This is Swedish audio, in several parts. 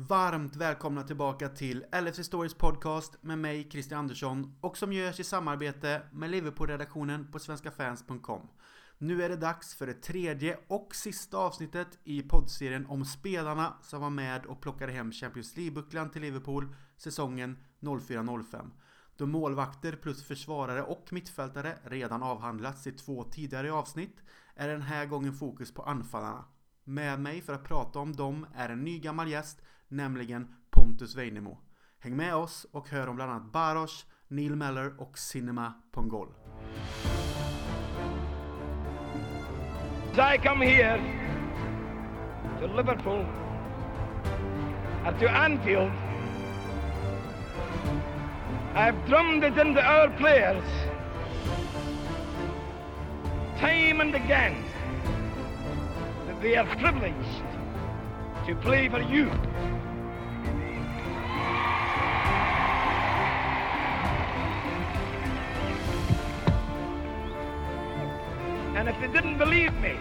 Varmt välkomna tillbaka till LFC Stories podcast med mig Christian Andersson och som görs i samarbete med Liverpool-redaktionen på svenskafans.com. Nu är det dags för det tredje och sista avsnittet i poddserien om spelarna som var med och plockade hem Champions League-bucklan till Liverpool säsongen 04-05. Då målvakter plus försvarare och mittfältare redan avhandlats i två tidigare avsnitt är den här gången fokus på anfallarna. Med mig för att prata om dem är en ny gammal gäst, nämligen Pontus Weinemo. Häng med oss och hör om bland annat Baros, Neil Meller och Cinema Pongol. I come here to Liverpool and to Anfield, I've drummed it into our players time and again that they are privileged to play for you. If they didn't believe me,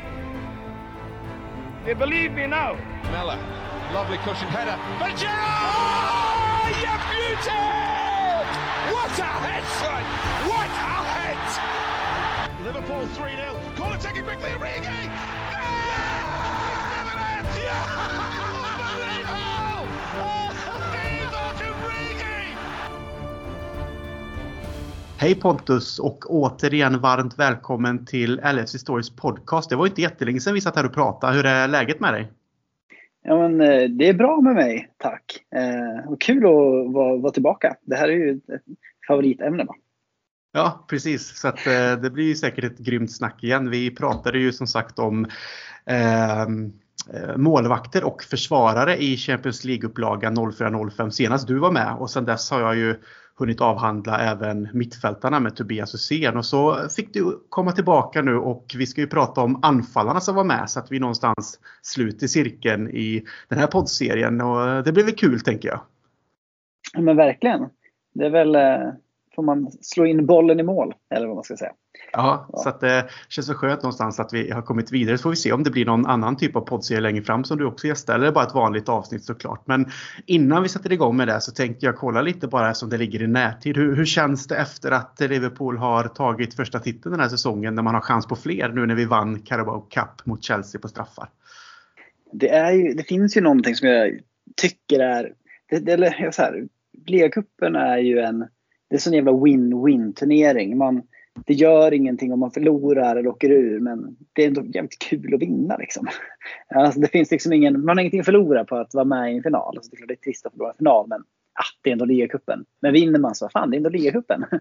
they believe me now. Mella, lovely cushion header. But Gerrard! Oh, you beauty! What a head, son! What a head! Liverpool 3 0. Call it taking quickly, Origi! Ah! Yeah! Yeah! Hej Pontus och återigen varmt välkommen till LFC Stories podcast. Det var inte jättelänge sedan vi satt här och pratade. Hur är läget med dig? Ja, men, eh, det är bra med mig, tack. Eh, och kul att vara, vara tillbaka. Det här är ju ett favoritämne. Va? Ja, precis. Så att, eh, det blir säkert ett grymt snack igen. Vi pratade ju som sagt om eh, målvakter och försvarare i Champions League-upplagan 04-05 senast du var med och sen dess har jag ju hunnit avhandla även mittfältarna med Tobias Hysén och så fick du komma tillbaka nu och vi ska ju prata om anfallarna som var med så att vi någonstans sluter cirkeln i den här poddserien och det blir väl kul tänker jag. Ja, Men verkligen. Det är väl, eh, får man slå in bollen i mål, eller vad man ska säga. Ja, Ja. så att det känns så skönt någonstans att vi har kommit vidare. Så får vi se om det blir någon annan typ av poddserie längre fram som du också gästar eller bara ett vanligt avsnitt såklart. Men innan vi sätter igång med det så tänkte jag kolla lite bara som det ligger i närtid. Hur, hur känns det efter att Liverpool har tagit första titeln den här säsongen när man har chans på fler nu när vi vann Carabao Cup mot Chelsea på straffar? Det, är ju, det finns ju någonting som jag tycker är... Det, det, eller så här, Ligacupen är ju en... Det är sån jävla win-win turnering. Man, det gör ingenting om man förlorar eller åker ur men det är ändå jävligt kul att vinna liksom. Alltså, det finns liksom ingen, man har ingenting att förlora på att vara med i en final. Alltså, det är klart det är trist att förlora en final men ah, det är ändå ligacupen. Men vinner man så, fan det är ändå ligacupen.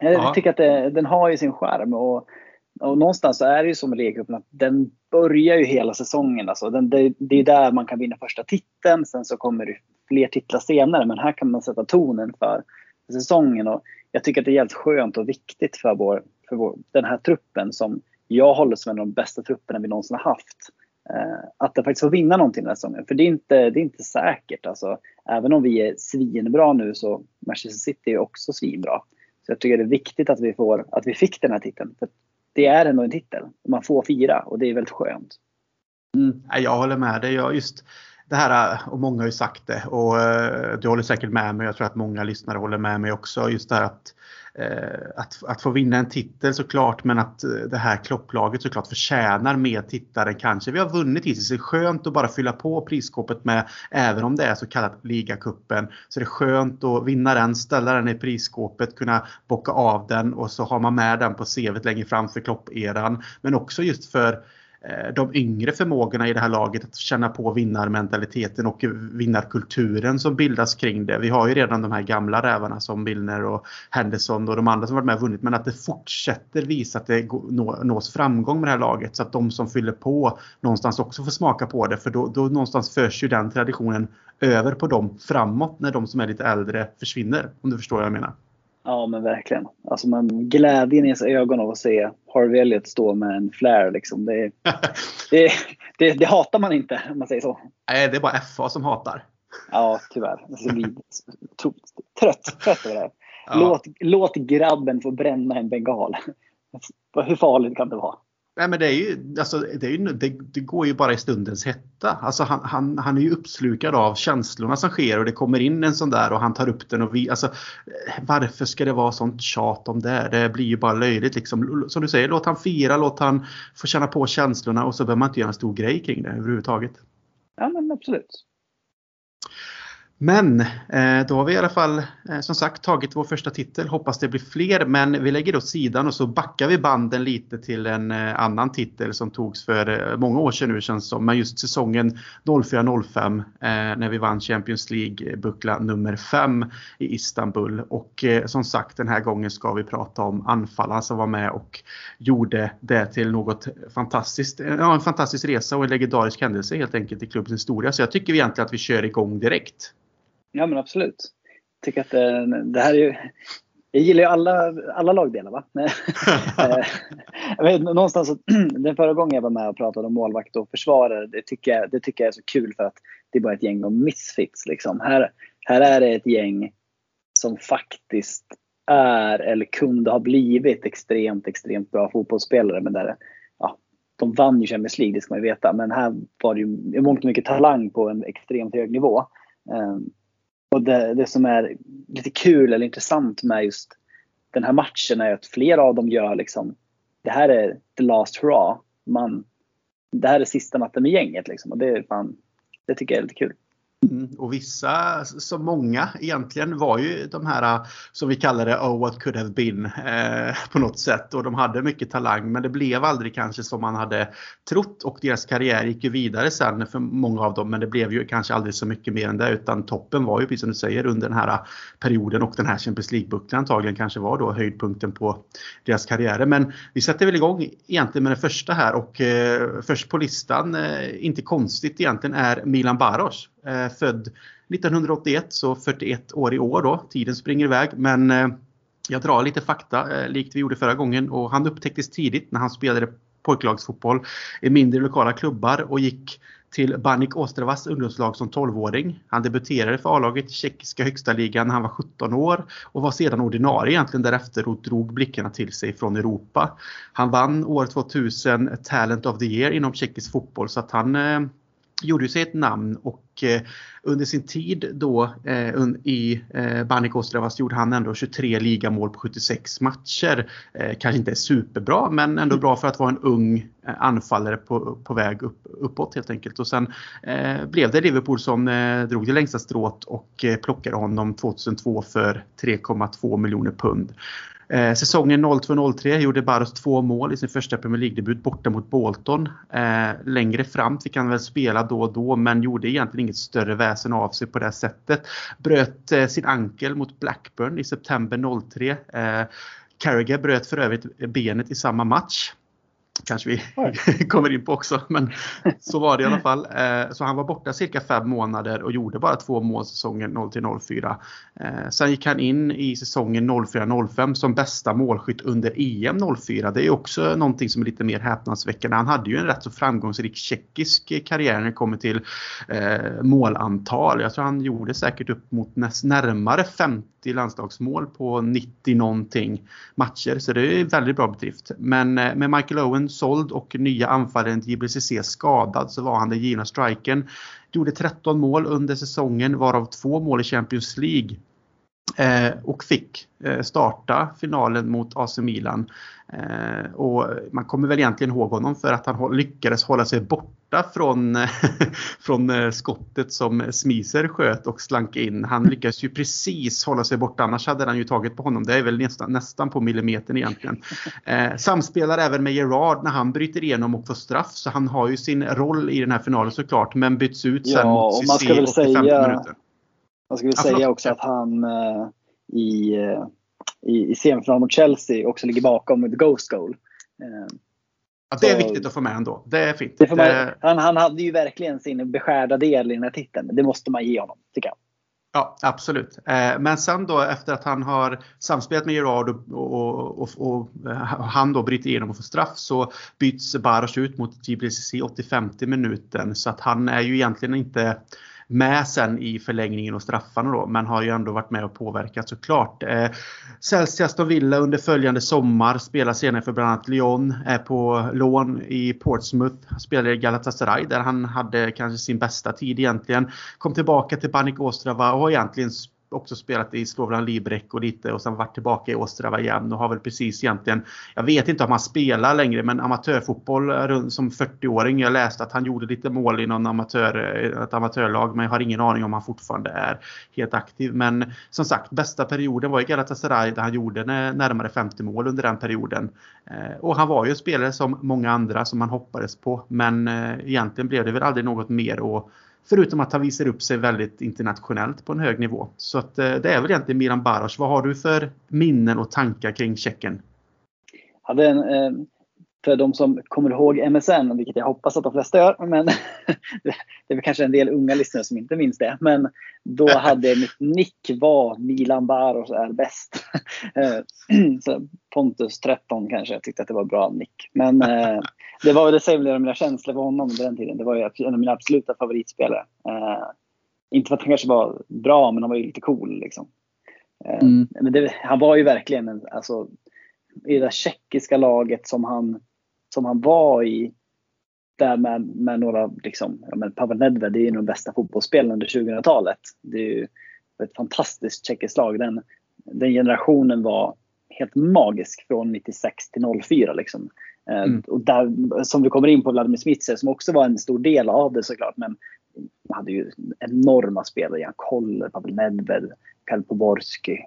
Jag Ja. tycker att det, den har ju sin charm och, och någonstans så är det ju som med ligacupen att den börjar ju hela säsongen. Alltså den, det, det är där man kan vinna första titeln. Sen så kommer det fler titlar senare. Men här kan man sätta tonen för säsongen. Och jag tycker att det är jävligt skönt och viktigt för, vår, för vår, den här truppen som jag håller som en av de bästa trupperna vi någonsin har haft. Eh, att den faktiskt får vinna någonting den här säsongen. För det är inte, det är inte säkert. Alltså, även om vi är svinbra nu så Manchester City är också svinbra. Så jag tycker det är viktigt att vi, får, att vi fick den här titeln. För det är ändå en titel. Man får fira och det är väldigt skönt. Mm, jag håller med dig. Jag just det här, eh, och många har ju sagt det och eh, du håller säkert med mig. Jag tror att många lyssnare håller med mig också. Just det här att, eh, att, att få vinna en titel såklart men att det här klopplaget såklart förtjänar mer tittare än kanske vi har vunnit hittills. Det är skönt att bara fylla på prisskåpet med, även om det är så kallat ligacupen, så det är skönt att vinna den, ställa den i prisskåpet, kunna bocka av den och så har man med den på CVt längre fram för klopperan. Men också just för Eh, de yngre förmågorna i det här laget att känna på vinnarmentaliteten och vinnarkulturen som bildas kring det. Vi har ju redan de här gamla rävarna som Milner och Henderson och de andra som varit med och vunnit men att det fortsätter visa att det nås framgång med det här laget så att de som fyller på någonstans också får smaka på det för då, då någonstans förs ju den traditionen över på dem framåt när de som är lite äldre försvinner. Om du förstår vad jag menar. Ja men verkligen. Alltså man, glädjen i ens ögon av att se Harvey Elliott stå med en flare liksom. Det, det, det, det hatar man inte om man säger så. Nej, det är bara FA som hatar. Ja tyvärr. Alltså, tro- trött, trött över det här. Ja. Låt, låt grabben få bränna en bengal. Hur farligt kan det vara? Nej, men det, är ju, alltså, det, är ju, det, det, går ju bara i stundens hetta. Alltså, han, han, han är ju uppslukad av känslorna som sker och det kommer in en sån där och han tar upp den. Och vi, alltså, varför ska det vara sånt tjat om det? Det blir ju bara löjligt. Liksom. Som du säger, låt han fira, låt han få känna på känslorna och så behöver man inte göra en stor grej kring det överhuvudtaget. Ja, men absolut. Men eh, då har vi i alla fall eh, som sagt tagit vår första titel. Hoppas det blir fler men vi lägger åt sidan och så backar vi banden lite till en eh, annan titel som togs för eh, många år sedan nu känns som. Men just säsongen 04-05 eh, när vi vann Champions League-buckla nummer 5 i Istanbul. Och eh, som sagt den här gången ska vi prata om anfallaren som var med och gjorde det till något fantastiskt. Ja, en fantastisk resa och en legendarisk händelse helt enkelt i klubbens historia. Så jag tycker egentligen att vi kör igång direkt. Ja men absolut. Jag tycker att det, det här är ju jag gillar ju alla, alla lagdelar. Va? Eh, vet, någonstans så, den förra gången jag var med och pratade om målvakt och försvarare, det tycker, jag, det tycker jag är så kul för att det är bara ett gäng av misfits. Liksom. Här, här är det ett gäng som faktiskt är eller kunde ha blivit extremt, extremt bra fotbollsspelare. Men där, ja, de vann ju Champions League, det ska man ju veta. Men här var det ju i mångt och mycket talang på en extremt hög nivå. Um, och det, det som är lite kul eller intressant med just den här matchen är att flera av dem gör liksom, det här är the last hurrah. Man, det här är sista natten med gänget liksom. Och det, fan, det tycker jag är lite kul. Mm, och vissa, så många egentligen, var ju de här äh, som vi kallar det Oh what could have been eh, på något sätt. Och de hade mycket talang men det blev aldrig kanske som man hade trott och deras karriär gick ju vidare sen för många av dem men det blev ju kanske aldrig så mycket mer än det utan toppen var ju precis som du säger under den här äh, perioden och den här Champions League-bucklan antagligen kanske var då höjdpunkten på deras karriärer. Men vi sätter väl igång egentligen med den första här och eh, först på listan, eh, inte konstigt egentligen, är Milan Baros. Eh, född 1981, så 41 år i år då. Tiden springer iväg. Men eh, jag drar lite fakta, eh, likt vi gjorde förra gången. Och han upptäcktes tidigt när han spelade pojklagsfotboll i mindre lokala klubbar och gick till Banik Ostravas ungdomslag som 12-åring. Han debuterade för A-laget i tjeckiska högsta ligan när han var 17 år och var sedan ordinarie egentligen därefter och drog blickarna till sig från Europa. Han vann år 2000 Talent of the Year inom tjeckisk fotboll så att han eh, gjorde sig ett namn och eh, under sin tid då eh, i eh, Banik Ostravas gjorde han ändå 23 ligamål på 76 matcher. Eh, kanske inte superbra men ändå bra för att vara en ung eh, anfallare på, på väg upp, uppåt helt enkelt. Och sen eh, blev det Liverpool som drog det längsta strået och plockade honom 2002 för 3,2 miljoner pund. Eh, säsongen 02-03 gjorde Barros två mål i sin första Premier League-debut borta mot Bolton. Eh, längre fram fick han väl spela då och då men gjorde egentligen inget större väsen av sig på det sättet. Bröt eh, sin ankel mot Blackburn i september 03. Eh, Carragher bröt för övrigt benet i samma match kanske vi kommer in på också. Men så var det i alla fall. Eh, så han var borta cirka fem månader och gjorde bara två mål säsongen 0-04. Eh, sen gick han in i säsongen 04-05 som bästa målskytt under EM 04. Det är också någonting som är lite mer häpnadsväckande. Han hade ju en rätt så framgångsrik tjeckisk karriär när det kommer till eh, målantal. Jag tror han gjorde säkert upp mot närmare 50 landslagsmål på 90 någonting matcher. Så det är väldigt bra bedrift. Men med Michael Owen såld och nya anfallaren JBCC skadad så var han den givna strikern, Gjorde 13 mål under säsongen varav två mål i Champions League. Eh, och fick eh, starta finalen mot AC Milan. Eh, och man kommer väl egentligen ihåg honom för att han lyckades hålla sig borta från, från skottet som Smiser sköt och slank in. Han lyckades ju precis hålla sig borta, annars hade han ju tagit på honom. Det är väl nästan, nästan på millimetern egentligen. Samspelar även med Gerard när han bryter igenom och får straff. Så han har ju sin roll i den här finalen såklart, men byts ut sen ja, mot Cissé 85 minuter. Man ska väl säga ja, också att han eh, i, eh, i, i semifinalen mot Chelsea också ligger bakom med Ghost Goal. Eh, ja, det är viktigt att få med ändå. Det är fint. Det man, han, han hade ju verkligen sin beskärda del i den här titeln. Det måste man ge honom, tycker jag. Ja, absolut. Men sen då efter att han har samspelat med Gerard och, och, och, och, han då bryter igenom och får straff så byts Baros ut mot JBCC 85 minuten. Så att han är ju egentligen inte med sen i förlängningen och straffarna då, men har ju ändå varit med och påverkat såklart. Eh, Chelsea Aston Villa under följande sommar, spelar senare för bland annat Lyon, är på lån i Portsmouth, spelar i Galatasaray där han hade kanske sin bästa tid egentligen. Kom tillbaka till Banik Ostrava och har egentligen också spelat i Slovan Liberec och lite och sen varit tillbaka i Ostrava igen och har väl precis egentligen, jag vet inte om han spelar längre men amatörfotboll som 40-åring. Jag läste att han gjorde lite mål i någon amatör, eh, ett amatörlag men jag har ingen aning om han fortfarande är helt aktiv. Men som sagt, bästa perioden var i Galatasaray där han gjorde närmare 50 mål under den perioden. Eh, och han var ju en spelare som många andra som man hoppades på men eh, egentligen blev det väl aldrig något mer och Förutom att han visar upp sig väldigt internationellt på en hög nivå. Så att, eh, det är väl egentligen Milan Baros. Vad har du för minnen och tankar kring Tjeckien? hade en, eh, för de som kommer ihåg MSN, vilket jag hoppas att de flesta gör, men det är kanske en del unga lyssnare som inte minns det. Men då hade mitt nick var Milan Baros är bäst. Eh, så Pontus 13 kanske, jag tyckte att det var bra nick. Men eh, det var väl det säger mina känslor för honom under den tiden. Det var ju en av mina absoluta favoritspelare. Eh, inte för att han kanske var bra, men han var ju lite cool. Liksom. Mm. Men det, han var ju verkligen en, alltså, i det där tjeckiska laget som han som han var i där med, med några, liksom, ja, men Pavel Nedved är ju de bästa fotbollsspelarna under 2000-talet. Det är ju ett fantastiskt tjeckiskt lag. Den, den generationen var helt magisk från 96 till 04. Liksom. Eh, mm. Och där, som vi kommer in på Vladimir Smitser som också var en stor del av det såklart. Men man hade ju enorma spelare. Jan Koller, Pavel Nedved, Karl Poborski,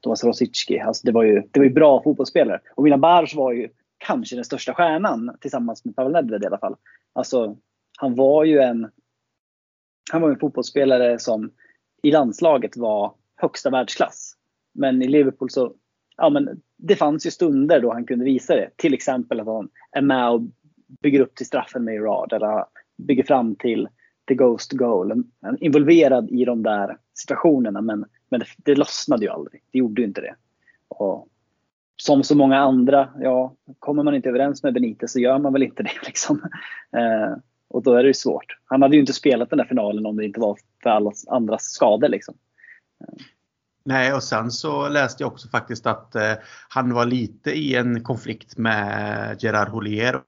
Tomas Rosicki. Alltså det, var ju, det var ju bra fotbollsspelare. Och Milan Bars var ju kanske den största stjärnan tillsammans med Pavel Nedved i alla fall. Alltså, han var ju en, han var en fotbollsspelare som i landslaget var högsta världsklass. Men i Liverpool så, ja men det fanns ju stunder då han kunde visa det. Till exempel att han är med och bygger upp till straffen med Irad. eller bygger fram till, the Ghost Goal. Han är involverad i de där situationerna men, men det, det lossnade ju aldrig. Det gjorde ju inte det. Och som så många andra, ja, kommer man inte överens med Benitez så gör man väl inte det. Liksom. Eh, och då är det ju svårt. Han hade ju inte spelat den där finalen om det inte var för alla andras skador. Liksom. Nej, och sen så läste jag också faktiskt att eh, han var lite i en konflikt med Gerard Houllier.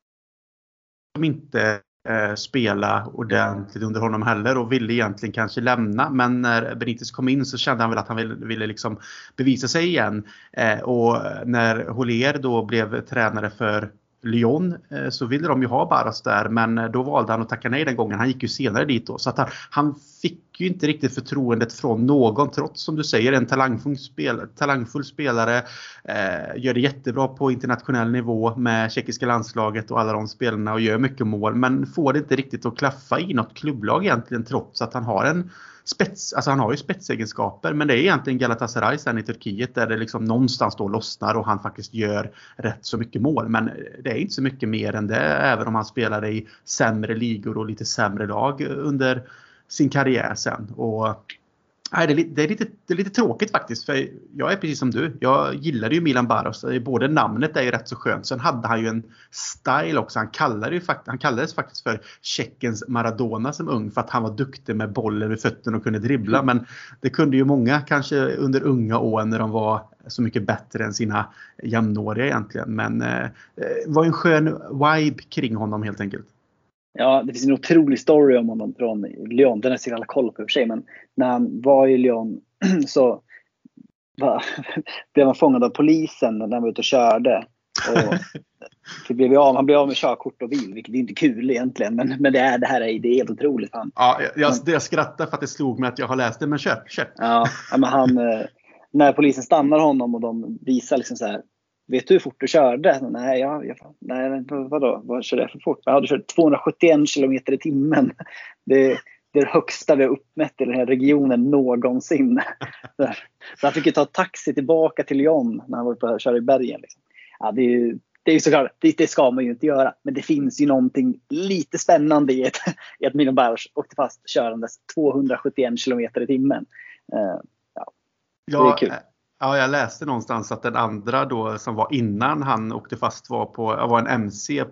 Som inte eh, spela ordentligt under honom heller och ville egentligen kanske lämna. Men när Benitez kom in så kände han väl att han ville, ville liksom bevisa sig igen. Eh, och när Holier då blev tränare för Lyon eh, så ville de ju ha Barras där men eh, då valde han att tacka nej den gången. Han gick ju senare dit då. Så att han, han fick ju inte riktigt förtroendet från någon trots som du säger en talangfull, spel, talangfull spelare. Eh, gör det jättebra på internationell nivå med tjeckiska landslaget och alla de spelarna och gör mycket mål men får det inte riktigt att klaffa i något klubblag egentligen trots att han har en spets, alltså han har ju spetsegenskaper men det är egentligen Galatasaray sen i Turkiet där det liksom någonstans då lossnar och han faktiskt gör rätt så mycket mål. Men det är inte så mycket mer än det även om han spelade i sämre ligor och lite sämre lag under sin karriär sen. Och Nej, det, är, det, är lite, det är lite tråkigt faktiskt. För jag är precis som du. Jag gillade ju Milan Baros. Både namnet är ju rätt så skönt. Sen hade han ju en style också. Han, kallade ju, han kallades faktiskt för Tjeckiens Maradona som ung. För att han var duktig med bollen vid fötterna och kunde dribbla. Mm. Men det kunde ju många kanske under unga år när de var så mycket bättre än sina jämnåriga egentligen. Men eh, det var en skön vibe kring honom helt enkelt. Ja, det finns en otrolig story om honom från Lyon. Den har säkert alla koll på i och för sig. Men när han var i Lyon så blev han fångad av polisen när han var ute och körde. Och det blev av, han blev av med körkort och bil, vilket är inte kul egentligen. Men, men det, är, det här är, det är helt otroligt. Han, ja, jag, jag, jag skrattar för att det slog mig att jag har läst det, men kör! kör. Ja, men han, eh, när polisen stannar honom och de visar liksom så här, Vet du hur fort du körde? Nej, jag, jag, nej vadå? Vad körde jag för fort? Jag hade kört 271 kilometer i timmen. Det, det är det högsta vi har uppmätt i den här regionen någonsin. Så han fick ju ta taxi tillbaka till Lyon när han var uppe och körde i bergen. Liksom. Ja, det är ju, det är såklart, det, det, ska man ju inte göra. Men det finns ju någonting lite spännande i, ett, i att Mino Bausch åkte fast körandes 271 kilometer i timmen. Uh, ja, det är kul. Ja, jag läste någonstans att den andra då som var innan han åkte fast var på var en MC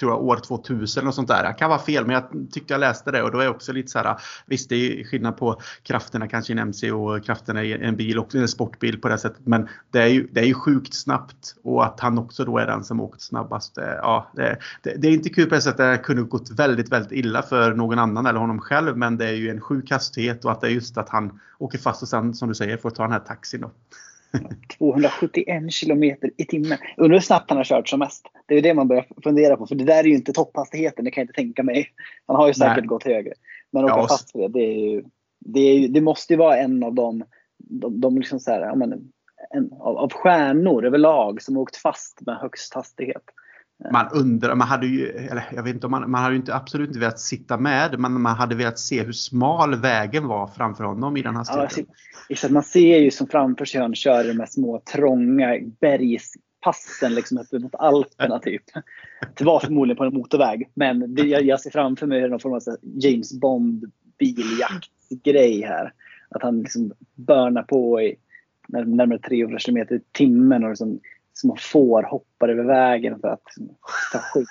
tror jag år 2000 och sånt där. Det kan vara fel men jag tyckte jag läste det och då är jag också lite så här. Visst det är skillnad på krafterna kanske i en MC och krafterna i en bil och en sportbil på det sättet. Men det är ju, det är ju sjukt snabbt och att han också då är den som åkt snabbast. Eh, ja, det, det, det är inte kul på det sättet. Det kunde gått väldigt, väldigt illa för någon annan eller honom själv. Men det är ju en sjuk hastighet och att det är just att han åker fast och sen som du säger får ta den här taxin då. 271 kilometer i timmen. Undrar hur snabbt han har kört som mest. Det är det man börjar fundera på. För det där är ju inte topphastigheten, det kan jag inte tänka mig. Han har ju säkert Nej. gått högre. Men åka ja, fast för det, det, ju, det, ju, det måste ju vara en av de, de, de liksom så här, men, en, av, av stjärnor överlag som åkt fast med högst hastighet. Man undrar, man hade ju, eller jag vet inte om man, man hade ju inte, absolut inte velat sitta med, men man hade velat se hur smal vägen var framför honom i den hastigheten. Ja, man ser ju som framför sig han kör de här små trånga bergspassen liksom upp mot Alperna typ. Det var förmodligen på en motorväg, men det, jag, jag ser framför mig någon form av James Bond biljaktgrej här. Att han liksom börnar på i närmare 300 km i timmen och liksom små får hoppar över vägen för att ta skit.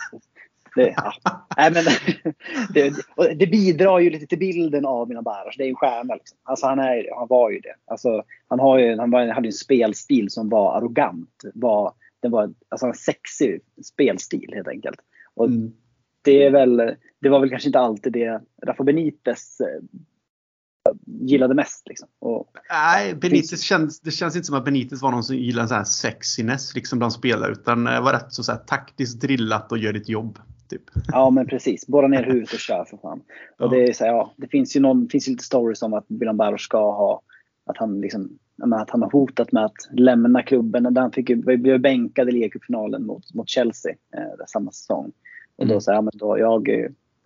Det, ja. Nej, men, det, det, bidrar ju lite till bilden av mina Baros. Det är en stjärna. Liksom. Alltså, han, är, han var ju det. Alltså, han, har ju, han hade en spelstil som var arrogant. Var, den var alltså, en sexig spelstil helt enkelt. Och mm. det, är väl, det var väl kanske inte alltid det Rafa Benites eh, gillade mest. Liksom. Och, Nej, Benitez finns... känns, det känns inte som att Benitez var någon som gillade så här sexiness liksom bland spelare utan var rätt så, så här, taktiskt drillat och gör ditt jobb. Typ. Ja men precis, borra ner huvudet och kör för fan. Ja. Och det, är så här, ja, det finns ju någon, finns ju lite stories om att Milan Baros ska ha att han, liksom, att han har hotat med att lämna klubben. Där han fick, blev bänkad i ligacupfinalen mot, mot Chelsea eh, samma säsong. Och då mm. sa ja, men då, jag,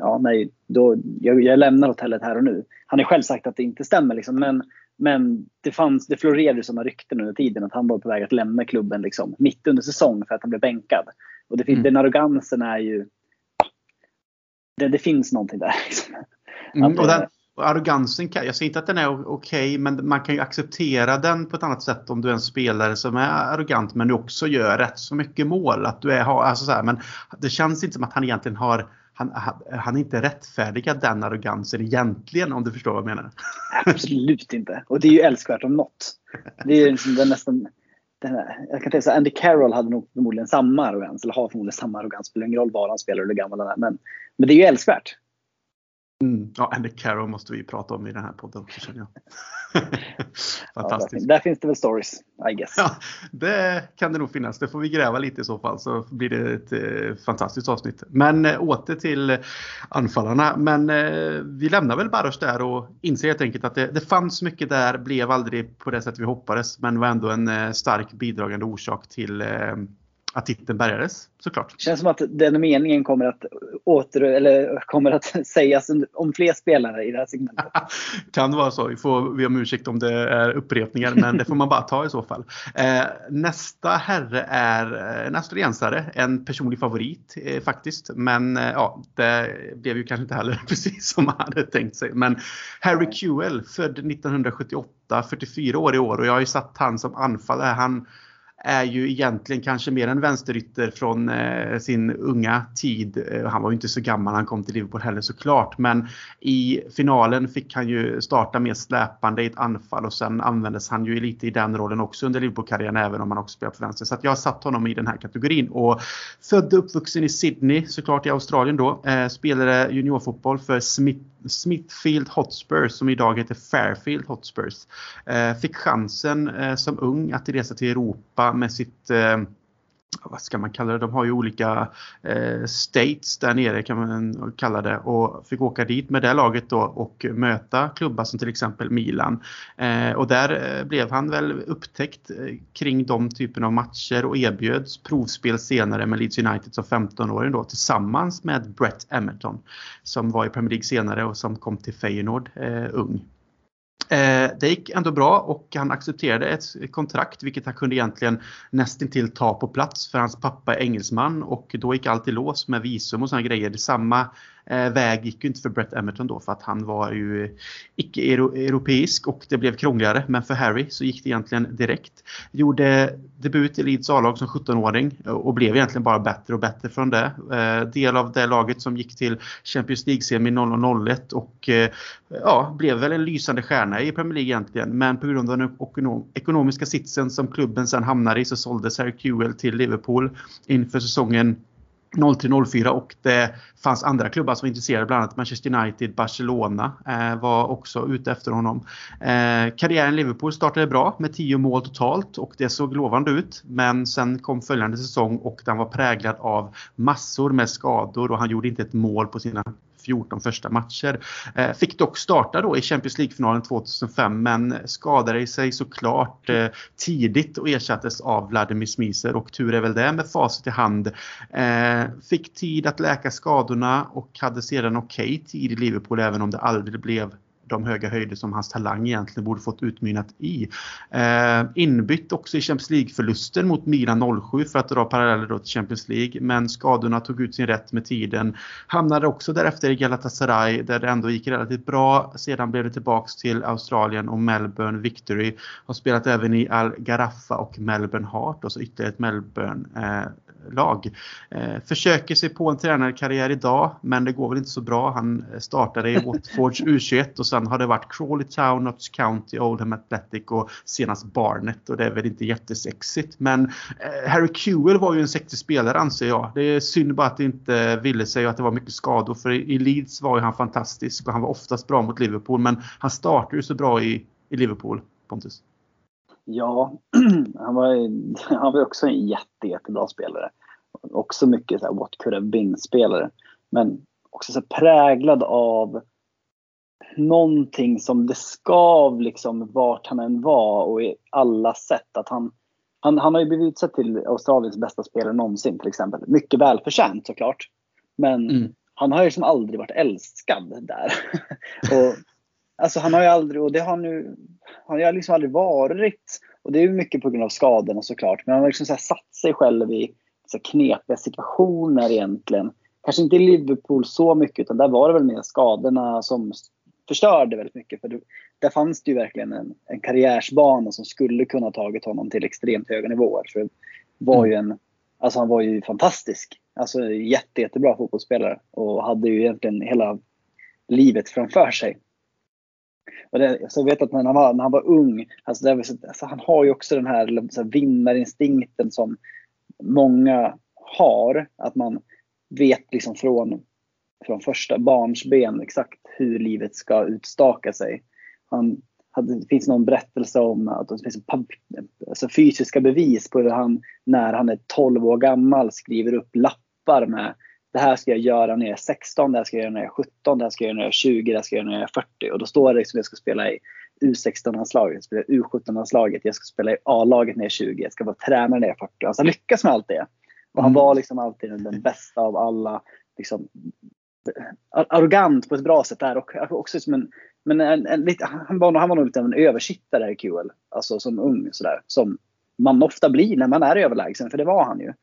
ja, nej, då, jag, jag lämnar hotellet här och nu. Han har själv sagt att det inte stämmer. Liksom, men, men det, fanns, det florerade sådana rykten under tiden att han var på väg att lämna klubben liksom, mitt under säsong för att han blev bänkad. Och det, mm. Den arrogansen är ju... Det, det finns någonting där. Liksom. Mm, och den, och arrogansen, kan, jag säger inte att den är okej, men man kan ju acceptera den på ett annat sätt om du är en spelare som är arrogant men du också gör rätt så mycket mål. Att du är, alltså så här, men det känns inte som att han egentligen har han, han, är inte rättfärdigad den arrogansen egentligen om du förstår vad jag menar. Absolut inte. Och det är ju älskvärt om något. Det är liksom den nästan, den här, jag kan tänka Andy Carroll hade nog förmodligen samma arrogans. Eller har förmodligen samma arrogans. Spelar ingen roll var han spelar eller hur gammal han är. Men, men det är ju älskvärt. Mm. Ja, Andy Carroll måste vi prata om i den här podden också känner jag. Fantastiskt. Ja, där, finns det väl stories, I guess. Ja, det kan det nog finnas. Det får vi gräva lite i så fall så blir det ett eh, fantastiskt avsnitt. Men eh, åter till anfallarna. Men eh, vi lämnar väl Baros där och inser helt enkelt att det, det fanns mycket där, blev aldrig på det sätt vi hoppades, men var ändå en eh, stark bidragande orsak till eh, att titeln bärgades såklart. Det känns som att den meningen kommer att, åter, eller kommer att sägas om fler spelare i det här segmentet. kan vara så. Vi får be om ursäkt om det är upprepningar men det får man bara ta i så fall. Eh, nästa herre är en australiensare, en personlig favorit eh, faktiskt. Men eh, ja, det blev ju kanske inte heller precis som man hade tänkt sig. Men Harry Kewell, född 1978, 44 år i år och jag har ju satt han som anfallare. Han är ju egentligen kanske mer en vänsterytter från eh, sin unga tid. Eh, han var ju inte så gammal när han kom till Liverpool heller såklart. Men i finalen fick han ju starta mer släpande i ett anfall och sen användes han ju lite i den rollen också under Liverpool-karriären även om han också spelade på vänster. Så jag har satt honom i den här kategorin. Och född och uppvuxen i Sydney såklart i Australien då. Eh, spelade juniorfotboll för Smith Smithfield Hotspurs som idag heter Fairfield Hotspurs. Eh, fick chansen eh, som ung att resa till Europa med sitt eh, vad ska man kalla det? De har ju olika eh, states där nere kan man kalla det och fick åka dit med det laget då och möta klubbar som till exempel Milan. Eh, och där eh, blev han väl upptäckt eh, kring de typen av matcher och erbjöds provspel senare med Leeds United som 15-åring då tillsammans med Brett Emerton som var i Premier League senare och som kom till Feyenoord eh, ung. Eh, det gick ändå bra och han accepterade ett kontrakt vilket han kunde egentligen nästintill ta på plats för hans pappa är engelsman och då gick allt i lås med visum och sådana grejer. Samma Eh, väg gick ju inte för Brett Emerton då för att han var ju icke-europeisk och det blev krångligare. Men för Harry så gick det egentligen direkt. Gjorde debut i Leeds A-lag som 17-åring och blev egentligen bara bättre och bättre från det. Eh, del av det laget som gick till Champions League-semi 0001 och eh, ja, blev väl en lysande stjärna i Premier League egentligen. Men på grund av den ekonomiska sitsen som klubben sen hamnade i så såldes Harry QL till Liverpool inför säsongen 03-04 och det fanns andra klubbar som var intresserade, bland annat Manchester United, Barcelona eh, var också ute efter honom. Eh, karriären i Liverpool startade bra med 10 mål totalt och det såg lovande ut. Men sen kom följande säsong och den var präglad av massor med skador och han gjorde inte ett mål på sina 14 första matcher. Eh, fick dock starta då i Champions League-finalen 2005 men skadade sig såklart eh, tidigt och ersattes av Vladimir Smiser och tur är väl det med facit i hand. Eh, fick tid att läka skadorna och hade sedan okej okay tid i Liverpool även om det aldrig blev de höga höjder som hans talang egentligen borde fått utmynnat i. Eh, inbytt också i Champions League-förlusten mot Milan 07 för att dra paralleller då till Champions League. Men skadorna tog ut sin rätt med tiden. Hamnade också därefter i Galatasaray där det ändå gick relativt bra. Sedan blev det tillbaks till Australien och Melbourne Victory. Har spelat även i Al Garaffa och Melbourne Heart och så ytterligare ett Melbourne eh, lag. Eh, försöker sig på en tränarkarriär idag men det går väl inte så bra. Han startade i Watfords U21 och sen har det varit Crawley Town, Notts County, Oldham Athletic och senast Barnet och det är väl inte jättesexigt. Men eh, Harry Kewell var ju en sexig spelare anser jag. Det är synd bara att det inte ville sig och att det var mycket skador för i Leeds var ju han fantastisk och han var oftast bra mot Liverpool men han startade ju så bra i, i Liverpool, Pontus. Ja, han var, han var också en jätte, jättebra spelare. Också mycket så här, what could have been-spelare. Men också så präglad av någonting som det skav liksom vart han än var och i alla sätt. Att han, han, han har ju blivit utsedd till Australiens bästa spelare någonsin till exempel. Mycket välförtjänt såklart. Men mm. han har ju liksom aldrig varit älskad där. och Alltså han har ju aldrig, och det har nu, han har liksom aldrig varit. Och det är ju mycket på grund av skadorna såklart. Men han har liksom så satt sig själv i så knepiga situationer egentligen. Kanske inte i Liverpool så mycket utan där var det väl mer skadorna som förstörde väldigt mycket. För det, där fanns det ju verkligen en, en karriärsbana som skulle kunna tagit honom till extremt höga nivåer. För var ju en, alltså han var ju fantastisk. Alltså jätte, jättebra fotbollsspelare och hade ju egentligen hela livet framför sig. Och det, så jag vet att när han var, när han var ung, alltså, det, alltså han har ju också den här, så här vinnarinstinkten som många har. Att man vet liksom från, från första barnsben exakt hur livet ska utstaka sig. Han, hade, det finns någon berättelse om att det finns alltså fysiska bevis på hur han när han är 12 år gammal skriver upp lappar med det här ska jag göra när jag är 16, det här ska jag göra när jag är 17, det här ska jag göra när jag är 20, det här ska jag göra när jag är 40. Och då står det liksom att jag ska spela i U16-landslaget, spela i U17-landslaget, jag ska spela i A-laget när jag är 20, jag ska vara tränare när jag är 40. Alltså han lyckas med allt det. Och han mm. var liksom alltid den bästa av alla. Liksom, arrogant på ett bra sätt där och också som en men en, en, lite, han, var, han var nog lite av en översittare i QL. Alltså som ung sådär. Som man ofta blir när man är överlägsen, för det var han ju.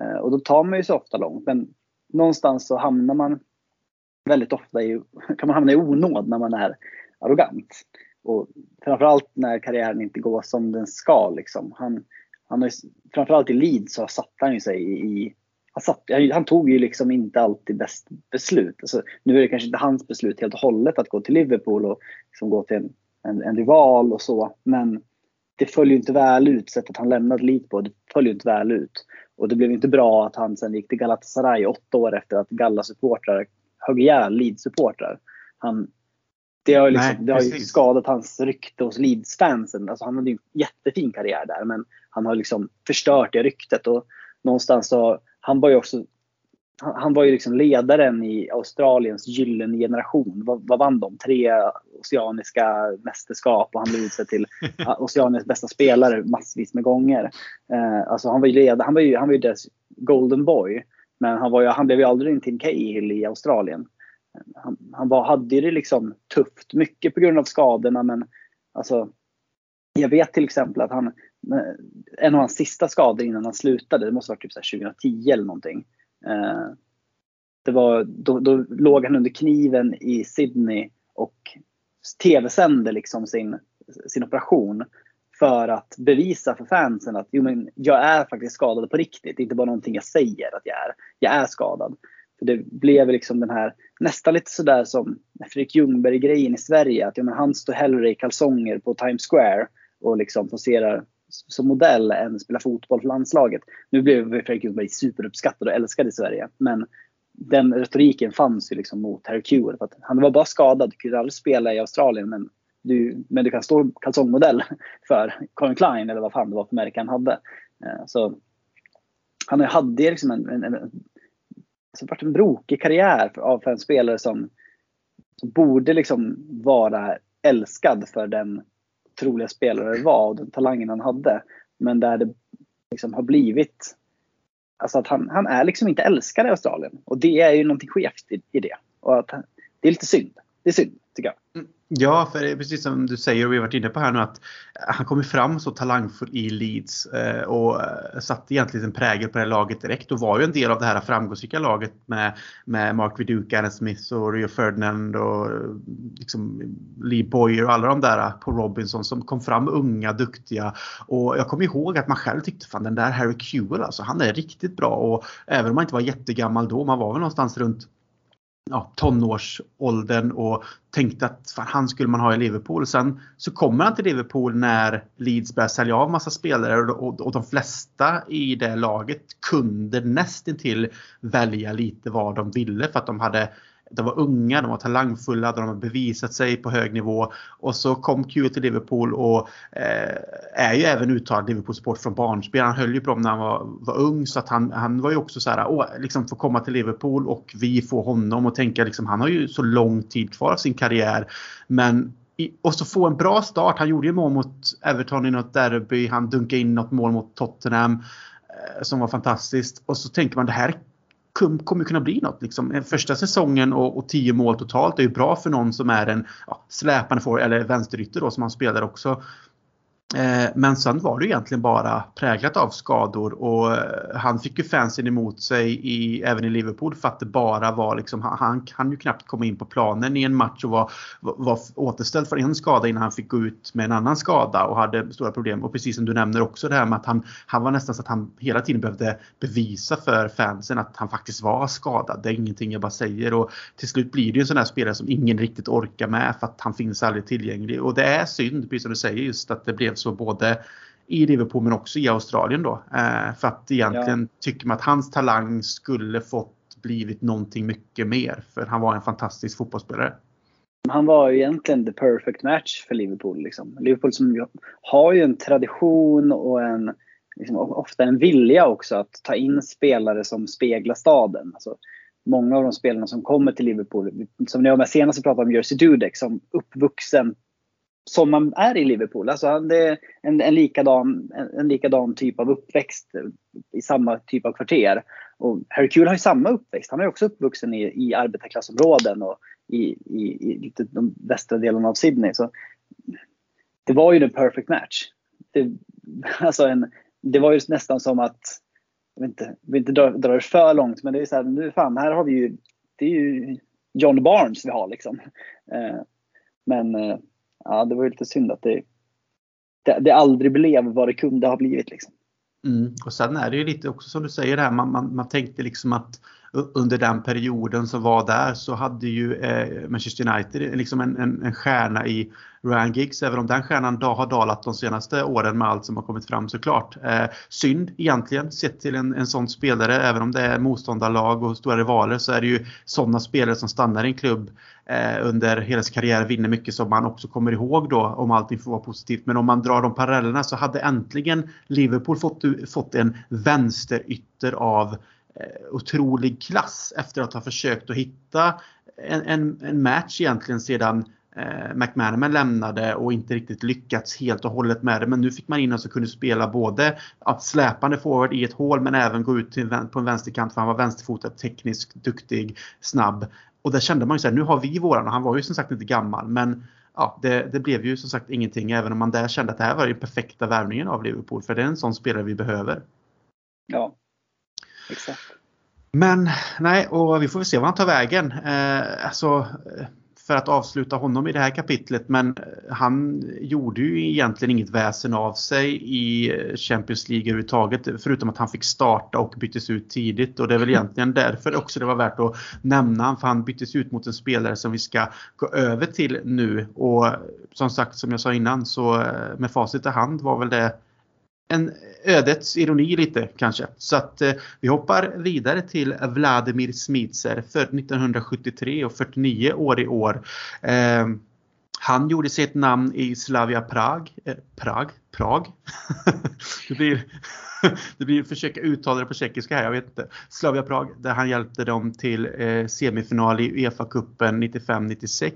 Eh, och då tar man ju sig ofta långt. Men någonstans så hamnar man väldigt ofta i, kan man hamna i onåd när man är arrogant. Och framförallt när karriären inte går som den ska. Liksom. Han, han har, framförallt i Leeds så satte han ju sig i, han, satt, han, tog ju liksom inte alltid bäst beslut. Alltså, nu är det kanske inte hans beslut helt och hållet att gå till Liverpool och liksom gå till en, en, en rival och så. Men det följer inte väl ut, sättet han lämnade Leeds på, det följer inte väl ut. Och det blev inte bra att han sen gick till Galatasaray åtta år efter att Galla-supportrar högg ihjäl Leeds-supportrar. det har, liksom, Nej, det har ju skadat hans rykte hos Leeds-fansen. Alltså han hade ju en jättefin karriär där men han har liksom förstört det ryktet. Och någonstans så, han var ju också han var ju liksom ledaren i Australiens gyllene generation. Vad, vad vann de? Tre oceaniska mästerskap och han blev utsedd till Oceaniens bästa spelare massvis med gånger. Eh, alltså han var ju ledare, han var ju, han var ju deras golden boy. Men han, var ju, han blev ju aldrig en Tim Cahill i Australien. Han, han var, hade det liksom tufft, mycket på grund av skadorna men alltså jag vet till exempel att han, en av hans sista skador innan han slutade, det måste ha varit typ 2010 eller någonting. Eh, det var, då, då låg han under kniven i Sydney och tv-sände liksom sin, sin operation för att bevisa för fansen att jo, men jag är faktiskt skadad på riktigt. Det är inte bara någonting jag säger att jag är. Jag är skadad. För det blev liksom den här, nästan lite sådär som Fredrik Ljungberg-grejen i Sverige. Att ja, men han står hellre i kalsonger på Times Square och liksom poserar som modell än spela fotboll för landslaget. Nu blev Fredrik Ljungberg superuppskattad och älskad i Sverige. Men den retoriken fanns ju liksom mot Harry Kewell. han var bara skadad, du kunde aldrig spela i Australien men du, men du kan stå kalsongmodell för Colin Klein eller vad fan det var för märke han hade. Eh, så han hade liksom en, en, en, alltså varit en brokig karriär av för en spelare som, som borde liksom vara älskad för den otroliga spelare det var och den talangen han hade. Men där det liksom har blivit Alltså att han, han är liksom inte älskad i Australien. Och det är ju någonting skevt i, i det. Och att, det är lite synd. Det är synd, Ja, för det är precis som du säger och vi har varit inne på här nu att han kom fram så talangfull i Leeds eh, och eh, satte egentligen en prägel på det här laget direkt och var ju en del av det här framgångsrika laget med, med Mark Viduka, Alan Smith och Rio Ferdinand och eh, liksom Lee Boyer och alla de där på Robinson som kom fram unga, duktiga. Och jag kommer ihåg att man själv tyckte fan den där Harry Kewell alltså, han är riktigt bra och även om man inte var jättegammal då, man var väl någonstans runt ja, tonårsåldern och tänkte att fan, han skulle man ha i Liverpool. Sen så kommer han till Liverpool när Leeds börjar sälja av massa spelare och, och, och de flesta i det laget kunde nästintill välja lite vad de ville för att de hade de var unga, de var talangfulla, de har bevisat sig på hög nivå. Och så kom Q till Liverpool och eh, är ju även uttalad Liverpool-sport från barnsben. Han höll ju på dem när han var, var ung så att han, han var ju också så här, åh, liksom få komma till Liverpool och vi får honom och tänka liksom, han har ju så lång tid kvar av sin karriär. Men och så få en bra start. Han gjorde ju mål mot Everton i något derby. Han dunkade in något mål mot Tottenham eh, som var fantastiskt. Och så tänker man det här kommer kunna bli något. Liksom. Eh, första säsongen och, och tio mål totalt är ju bra för någon som är en ja, släpande forward eller vänsterytter då som han spelar också. Eh, men sen var det egentligen bara präglat av skador och eh, han fick ju fansen emot sig i, även i Liverpool för att det bara var liksom, han kan ju knappt komma in på planen i en match och var, var återställd för en skada innan han fick gå ut med en annan skada och hade stora problem. Och precis som du nämner också det här med att han, han var nästan så att han hela tiden behövde bevisa för fansen att han faktiskt var skadad. Det är ingenting jag bara säger och till slut blir det ju en sån här spelare som ingen riktigt orkar med för att han finns aldrig tillgänglig. Och det är synd, precis som du säger, just att det blev så både i Liverpool men också i Australien då. Eh, för att egentligen ja. tycker man att hans talang skulle fått blivit någonting mycket mer. För han var en fantastisk fotbollsspelare. Han var ju egentligen the perfect match för Liverpool. Liksom. Liverpool som har ju en tradition och en, liksom, ofta en vilja också att ta in spelare som speglar staden. Alltså, många av de spelarna som kommer till Liverpool, som när jag senast pratade om Jersey Dudek som uppvuxen som man är i Liverpool. Alltså det är en, en, likadan, en, en likadan typ av uppväxt i samma typ av kvarter. Och Harry har ju samma uppväxt. Han är också uppvuxen i, i arbetarklassområden och i, i, i de västra delarna av Sydney. Så det var ju en perfect match. Det, alltså en, det var ju nästan som att, jag vill inte, vill inte dra, dra det för långt, men det är så här, nu fan, här har vi ju, det är ju John Barnes vi har liksom. Eh, men eh, ja, det var ju lite synd att det, det, det aldrig blev vad det kunde ha blivit. Liksom. Mm. Och sen är det ju lite också som du säger här, man, man, man tänkte liksom att under den perioden som var där så hade ju eh, Manchester United liksom en, en, en stjärna i Ryan Giggs, även om den stjärnan då har dalat de senaste åren med allt som har kommit fram såklart. Eh, synd egentligen sett till en, en sån spelare, även om det är motståndarlag och stora rivaler så är det ju sådana spelare som stannar i en klubb eh, under hela sin karriär, vinner mycket som man också kommer ihåg då om allting får vara positivt. Men om man drar de parallellerna så hade äntligen Liverpool fått, fått en vänsterytter av Eh, otrolig klass efter att ha försökt att hitta en, en, en match egentligen sedan eh, McManaman lämnade och inte riktigt lyckats helt och hållet med det. Men nu fick man in och så kunde spela både att släpande forward i ett hål men även gå ut till, på en vänsterkant för han var vänsterfotad, teknisk, duktig, snabb. Och där kände man ju så här, nu har vi våran och han var ju som sagt inte gammal men ja, det, det, blev ju som sagt ingenting även om man där kände att det här var den perfekta värvningen av Liverpool för det är en sån spelare vi behöver. Ja, Exakt. Men nej, och vi får väl se vad han tar vägen. Eh, alltså, för att avsluta honom i det här kapitlet men han gjorde ju egentligen inget väsen av sig i Champions League överhuvudtaget förutom att han fick starta och byttes ut tidigt och det är väl egentligen därför också det var värt att nämna för han byttes ut mot en spelare som vi ska gå över till nu och som sagt som jag sa innan så med facit i hand var väl det en ödets ironi lite kanske. Så att eh, vi hoppar vidare till Vladimir Smitser, född 1973 och 49 år i år. Eh, han gjorde sitt namn i Slavia Prag. Eh, Prag? Prag? det blir det blir försöka uttala det på tjeckiska här, jag vet inte. Slavia Prag där han hjälpte dem till eh, semifinal i Uefa-cupen 95-96.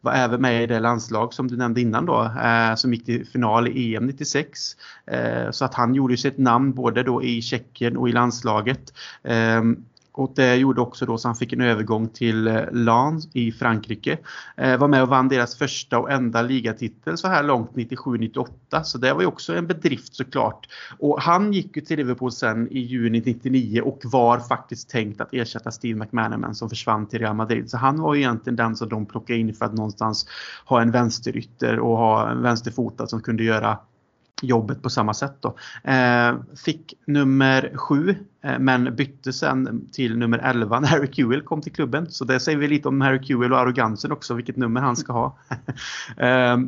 Var även med i det landslag som du nämnde innan då, eh, som gick till final i EM 96. Eh, så att han gjorde sitt namn både då i Tjeckien och i landslaget. Ehm, och det gjorde också då så han fick en övergång till eh, Lens i Frankrike. Eh, var med och vann deras första och enda ligatitel så här långt 97-98. Så det var ju också en bedrift såklart. Och han gick ju till Liverpool sen i juni 99 och var faktiskt tänkt att ersätta Steve McManaman som försvann till Real Madrid. Så han var ju egentligen den som de plockade in för att någonstans ha en vänsterytter och ha en vänsterfotad som kunde göra jobbet på samma sätt. Då. Eh, fick nummer 7 eh, men bytte sen till nummer 11 när Harry Kewell kom till klubben. Så det säger vi lite om Harry Kewell och arrogansen också, vilket nummer han ska ha. Eh,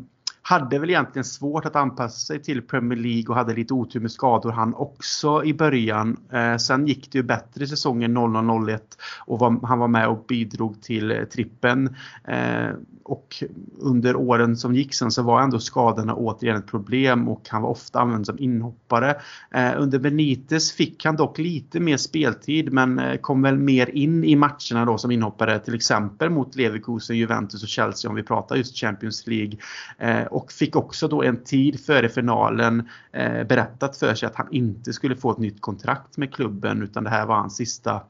hade väl egentligen svårt att anpassa sig till Premier League och hade lite otur med skador han också i början. Eh, sen gick det ju bättre i säsongen 00-01 och var, han var med och bidrog till eh, trippen. Eh, och under åren som gick sen så var ändå skadorna återigen ett problem och han var ofta använd som inhoppare. Eh, under Benitez fick han dock lite mer speltid men eh, kom väl mer in i matcherna då som inhoppare till exempel mot Leverkusen, Juventus och Chelsea om vi pratar just Champions League. Eh, och fick också då en tid före finalen eh, berättat för sig att han inte skulle få ett nytt kontrakt med klubben utan det här var hans sista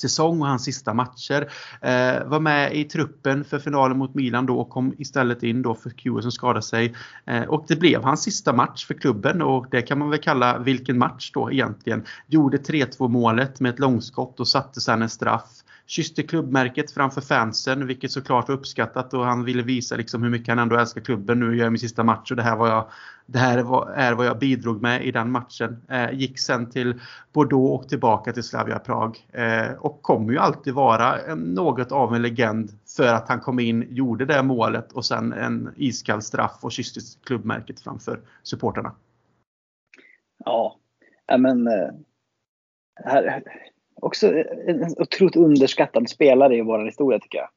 säsong och hans sista matcher. Eh, var med i truppen för finalen mot Milan då och kom istället in då för Q som skadade sig. Eh, och det blev hans sista match för klubben och det kan man väl kalla vilken match då egentligen. Gjorde 3-2 målet med ett långskott och satte sedan en straff kysste klubbmärket framför fansen, vilket såklart var uppskattat och han ville visa liksom hur mycket han ändå älskar klubben. Nu gör jag min sista match och det här, var jag, det här var, är vad jag bidrog med i den matchen. Eh, gick sen till Bordeaux och tillbaka till Slavia Prag eh, och kommer ju alltid vara en, något av en legend för att han kom in, gjorde det målet och sen en iskall straff och kysste klubbmärket framför supporterna. Ja, men eh, här, också en otroligt underskattad spelare i vår historia tycker jag.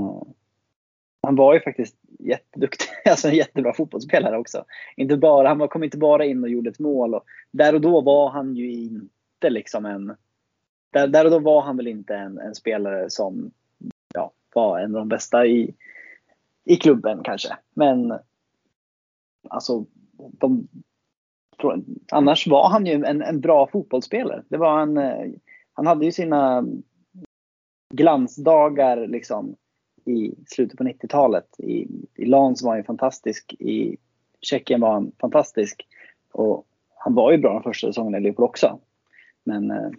Eh, han var ju faktiskt jätteduktig, alltså en jättebra fotbollsspelare också. Inte bara, han kom inte bara in och gjorde ett mål. Och där och då var han ju inte liksom en... Där, där och då var han väl inte en, en spelare som ja, var en av de bästa i, i klubben kanske. Men alltså, de, annars var han ju en, en bra fotbollsspelare. Det var en, han hade ju sina glansdagar liksom i slutet på 90-talet. I, I Lans var han fantastisk. I Tjeckien var han fantastisk. Och han var ju bra den första säsongen i Liverpool också. Men eh,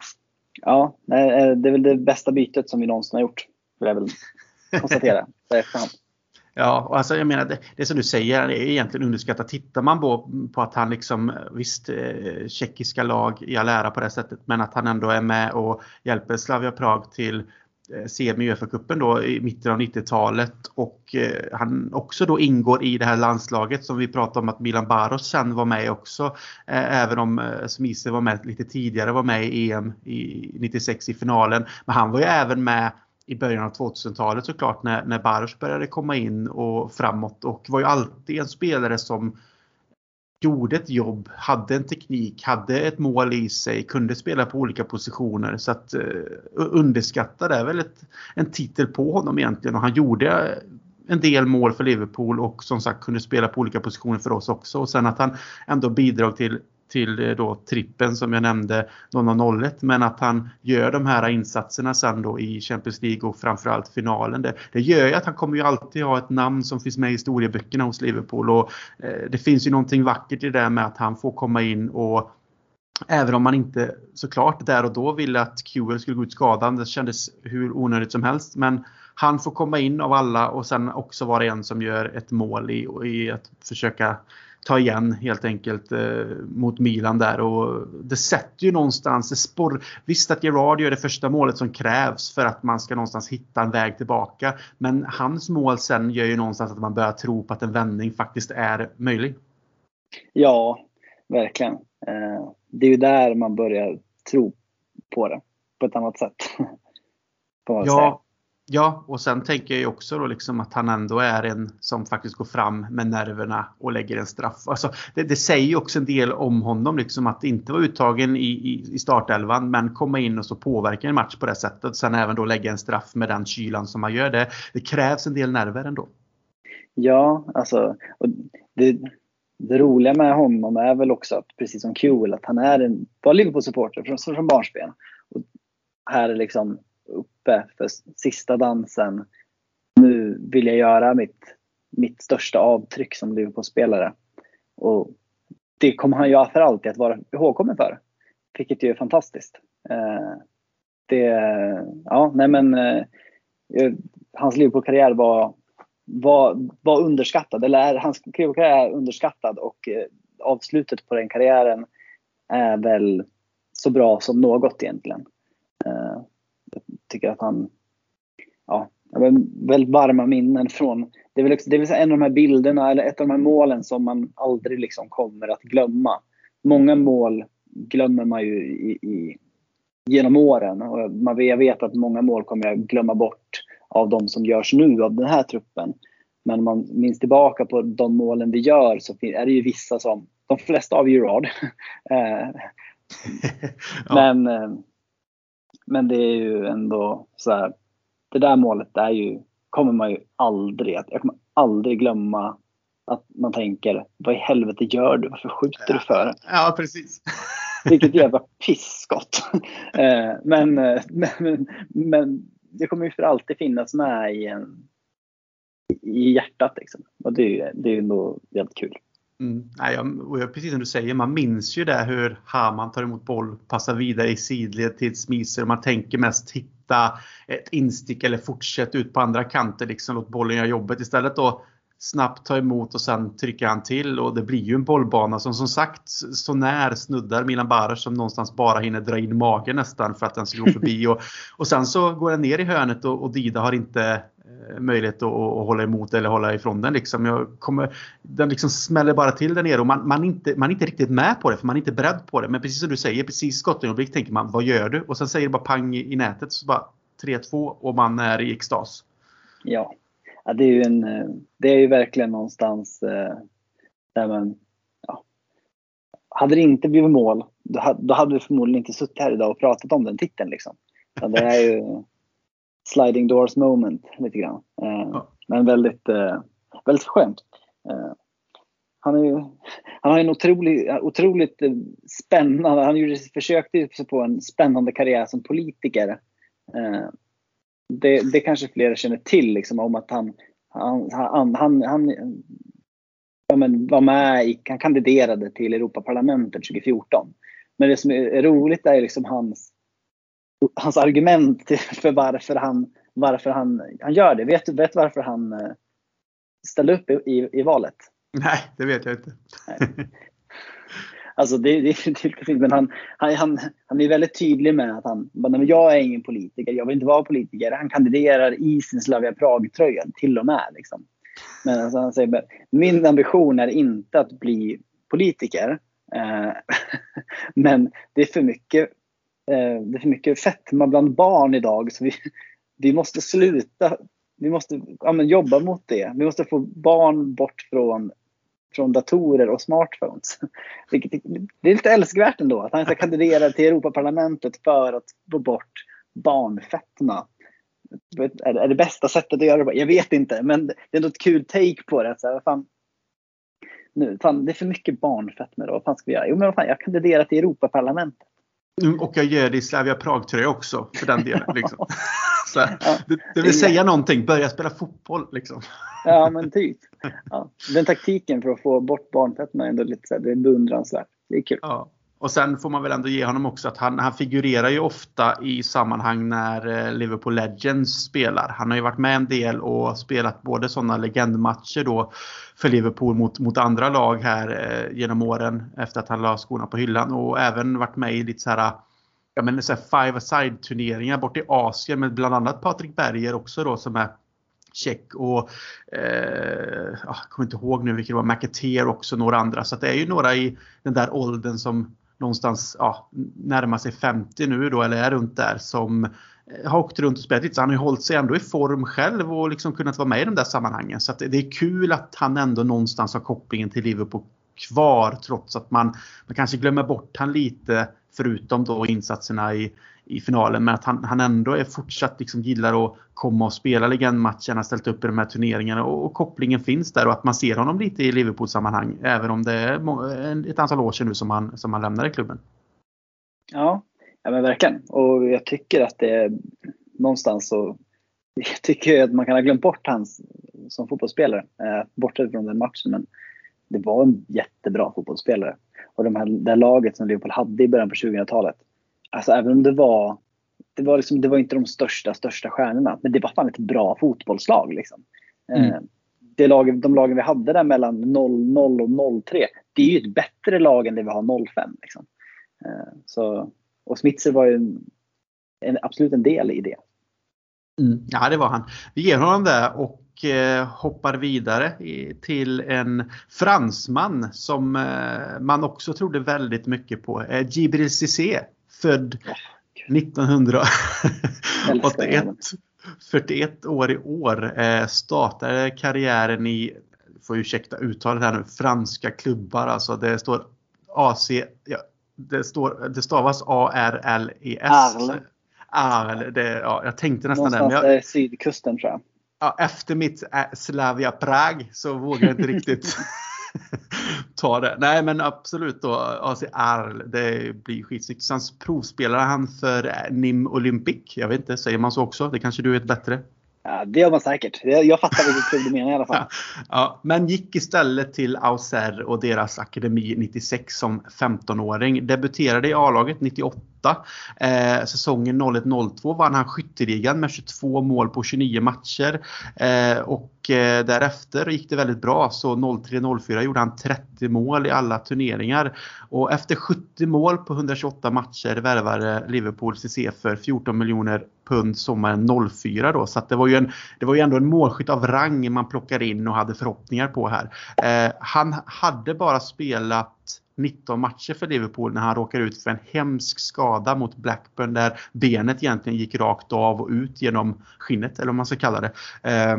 ja, det är väl det bästa bytet som vi någonsin har gjort. Vill jag väl konstatera så efterhand. Ja, och alltså jag menar det, det som du säger är egentligen underskattat. Tittar man på, på att han liksom, visst eh, tjeckiska lag i all ära på det sättet, men att han ändå är med och hjälper Slavia Prag till eh, semi Uefa-cupen då i mitten av 90-talet och eh, han också då ingår i det här landslaget som vi pratade om att Milan Baros sen var med också. Eh, även om eh, Smise var med lite tidigare, var med i EM i 96 i finalen. Men han var ju även med i början av 2000-talet såklart när, när Baros började komma in och framåt och var ju alltid en spelare som gjorde ett jobb, hade en teknik, hade ett mål i sig, kunde spela på olika positioner. Så att eh, uh, underskatta det är väl ett, en titel på honom egentligen och han gjorde en del mål för Liverpool och som sagt kunde spela på olika positioner för oss också. Och sen att han ändå bidrog till till eh, då trippen som jag nämnde 001 men att han gör de här insatserna sen då i Champions League och framförallt finalen. Det, det gör ju att han kommer ju alltid ha ett namn som finns med i historieböckerna hos Liverpool och eh, det finns ju någonting vackert i det med att han får komma in och Även om man inte såklart där och då ville att QL skulle gå ut skadad. Det kändes hur onödigt som helst. Men han får komma in av alla och sen också vara en som gör ett mål i, i att försöka ta igen helt enkelt eh, mot Milan där och det sätter ju någonstans, det spår, visst att Gerard gör det första målet som krävs för att man ska någonstans hitta en väg tillbaka. Men hans mål sen gör ju någonstans att man börjar tro på att en vändning faktiskt är möjlig. Ja, verkligen. Eh, det är ju där man börjar tro på det på ett annat sätt. ja, Ja, och sen tänker jag ju också då liksom att han ändå är en som faktiskt går fram med nerverna och lägger en straff. Alltså, det, det säger ju också en del om honom, liksom att inte vara uttagen i, i, i startelvan men komma in och så påverka en match på det sättet. Sen även då lägga en straff med den kylan som man gör. Det, det krävs en del nerver ändå. Ja, alltså det, det roliga med honom är väl också att precis som Kewell, att han är en, var Liverpool-supporter från, från barnsben. Och här är liksom uppe för sista dansen. Nu vill jag göra mitt, mitt största avtryck som Liverpool-spelare. Och det kommer han ju för alltid att vara ihågkommen för. Vilket ju är fantastiskt. Eh, det, ja, nej men eh, eh hans Liverpool-karriär var, var, var underskattad. Eller är, hans Liverpool-karriär är underskattad och eh, avslutet på den karriären är väl så bra som något egentligen eh, tycker att han, ja, väldigt varma minnen från, det är väl, det är väl en av de här bilderna eller ett av de här målen som man aldrig liksom kommer att glömma. Många mål glömmer man ju i, i genom åren och man, jag vet att många mål kommer jag glömma bort av de som görs nu av den här truppen. Men om man minns tillbaka på de målen vi gör så är det ju vissa som, de flesta av Gerard. Eh, ja. Men eh, men det är ju ändå så här. Det där målet är ju, kommer man ju aldrig att, jag kommer aldrig glömma att man tänker vad i helvete gör du? Varför skjuter du för? Ja, precis. Vilket jävla pisskott. Eh, men, men, men det kommer ju för alltid finnas med i, en, i hjärtat. Liksom. Och det, är, det är ju ändå jävligt kul. Mm. Nej, och precis som du säger, man minns ju det hur Haman tar emot boll, passar vidare i sidled till Smiser och Man tänker mest hitta ett instick eller fortsätt ut på andra kanter, liksom låt bollen göra jobbet. Istället då snabbt ta emot och sen trycker han till och det blir ju en bollbana som som sagt så när snuddar Milan Baros som någonstans bara hinner dra in magen nästan för att den ska gå förbi. och, och sen så går den ner i hörnet och, och Dida har inte Eh, möjlighet att, att, hålla emot eller hålla ifrån den. Liksom. Jag kommer, den liksom smäller bara till där nere och man, man, inte, man är inte riktigt med på det för man är inte beredd på det. Men precis som du säger, precis skottögonblick tänker man vad gör du? Och sen säger det bara pang i, i nätet så bara 3-2 och man är i extas. Ja, ja det, är ju en, eh, det är ju verkligen någonstans eh, där man ja. Hade det inte blivit mål, då hade vi förmodligen inte suttit här idag och pratat om den titeln. Liksom. Ja, det är ju, sliding doors moment lite grann. Eh. Men väldigt, väldigt skönt. Han, är ju, han har en otrolig, otroligt spännande, han försökte sig på en spännande karriär som politiker. Det, det kanske fler känner till liksom, om att han, han, han, han, han ja, men var med i, han kandiderade till Europaparlamentet 2014. Men det som är roligt är liksom hans hans argument för varför han, varför han, han gör det. Vet du vet varför han eh, ställde upp i, i, valet? Nej, det vet jag inte. Nej. Alltså det, det det men han, han, han, han är väldigt tydlig med att han, men jag är ingen politiker, jag vill inte vara politiker. Han kandiderar i sin Slavia Prag-tröja till och med. Liksom. Men alltså han säger, min ambition är inte att bli politiker. Eh, men det är för mycket eh, det är för mycket fetma bland barn idag så vi, vi måste sluta. Vi måste ja, men jobba mot det. Vi måste få barn bort från, från datorer och smartphones. Vilket, det är lite älskvärt ändå att han ska kandidera till Europaparlamentet för att få bort barnfetma. Är det bästa sättet att göra det Jag vet inte, men det är ändå ett kul take på det. Så här, fan, nu, fan, det är för mycket barnfetma då. Vad fan ska vi göra? Jo, men vad fan, jag kandiderar till Europaparlamentet. Och jag gör det i Slavia Prag-tröja också för den delen. Liksom. Så, det, det vill säga någonting, börja spela fotboll liksom. Ja men typ. Ja. Den taktiken för att få bort barnfetma är ändå lite så här, det är beundransvärt. Det är kul. Ja. Och sen får man väl ändå ge honom också att han, han figurerar ju ofta i sammanhang när eh, Liverpool Legends spelar. Han har ju varit med en del och spelat både sådana legendmatcher då för Liverpool mot, mot andra lag här eh, genom åren efter att han la skorna på hyllan och även varit med i lite så här ja, men så här five side turneringar bort i Asien med bland annat Patrik Berger också då som är check och eh, ah, jag kommer inte ihåg nu vilket det var, McAteer också några andra. Så det är ju några i den där åldern som någonstans ja, närmar sig 50 nu då eller är runt där som eh, har åkt runt och spelat lite. Så han har ju hållit sig ändå i form själv och liksom kunnat vara med i de där sammanhangen. Så det är kul att han ändå någonstans har kopplingen till Liverpool kvar trots att man, man kanske glömmer bort han lite förutom då insatserna i, i finalen. Men att han, han ändå är fortsatt liksom gillar att komma och spela legendmatchen, har ställt upp i de här turneringarna och, och, kopplingen finns där och att man ser honom lite i Liverpool-sammanhang även om det är ett antal år sedan nu som han, som han lämnade klubben. Ja, ja men verkligen. Och jag tycker att det är någonstans så jag tycker att man kan ha glömt bort hans som fotbollsspelare, eh, bortsett från den matchen. Men det var en jättebra fotbollsspelare. Och de här, det här laget som Liverpool hade i början på 2000-talet. Alltså även om det var det var, liksom, det var inte de största, största stjärnorna. Men det var fan ett bra fotbollslag. Liksom. Mm. Eh, det lag, de lagen vi hade där mellan 0-0 och 03. Det är ju ett bättre lag än det vi har 05. Liksom. Eh, så, och Smitser var ju en, en, absolut en del i det. Mm, ja, det var han. Vi ger honom det och Eh, hoppar vidare till en fransman som man också trodde väldigt mycket på. Gibril Cissé, född 1981. 41 år i år. Startade karriären i, får ursäkta uttalet här nu, franska klubbar. Alltså det står AC, ja, det, står, det stavas A-R-L-E-S. Arl. Arl, det, ja, jag tänkte nästan Någonstans det. Jag, sydkusten tror jag ja, efter mitt äh, Slavia Prag så vågar jag inte riktigt ta det. Nej men absolut då AC Arl, det blir skitsnyggt. Sen provspelade han för äh, NIM Olympic. Jag vet inte, säger man så också? Det kanske du vet bättre? Ja, det gör man säkert. Jag fattar vilket klubb du menar i alla fall. Ja, men gick istället till Auxerre och deras akademi 96 som 15-åring. Debuterade i A-laget 98 Eh, säsongen 01-02 vann han skytteligan med 22 mål på 29 matcher. Eh, och eh, därefter gick det väldigt bra. Så 03-04 gjorde han 30 mål i alla turneringar. Och efter 70 mål på 128 matcher värvade eh, Liverpool CC för 14 miljoner pund sommaren 04 då. Så det var ju en, det var ju ändå en målskytt av rang man plockade in och hade förhoppningar på här. Eh, han hade bara spelat 19 matcher för Liverpool när han råkar ut för en hemsk skada mot Blackburn där benet egentligen gick rakt av och ut genom skinnet eller vad man ska kalla det. Eh,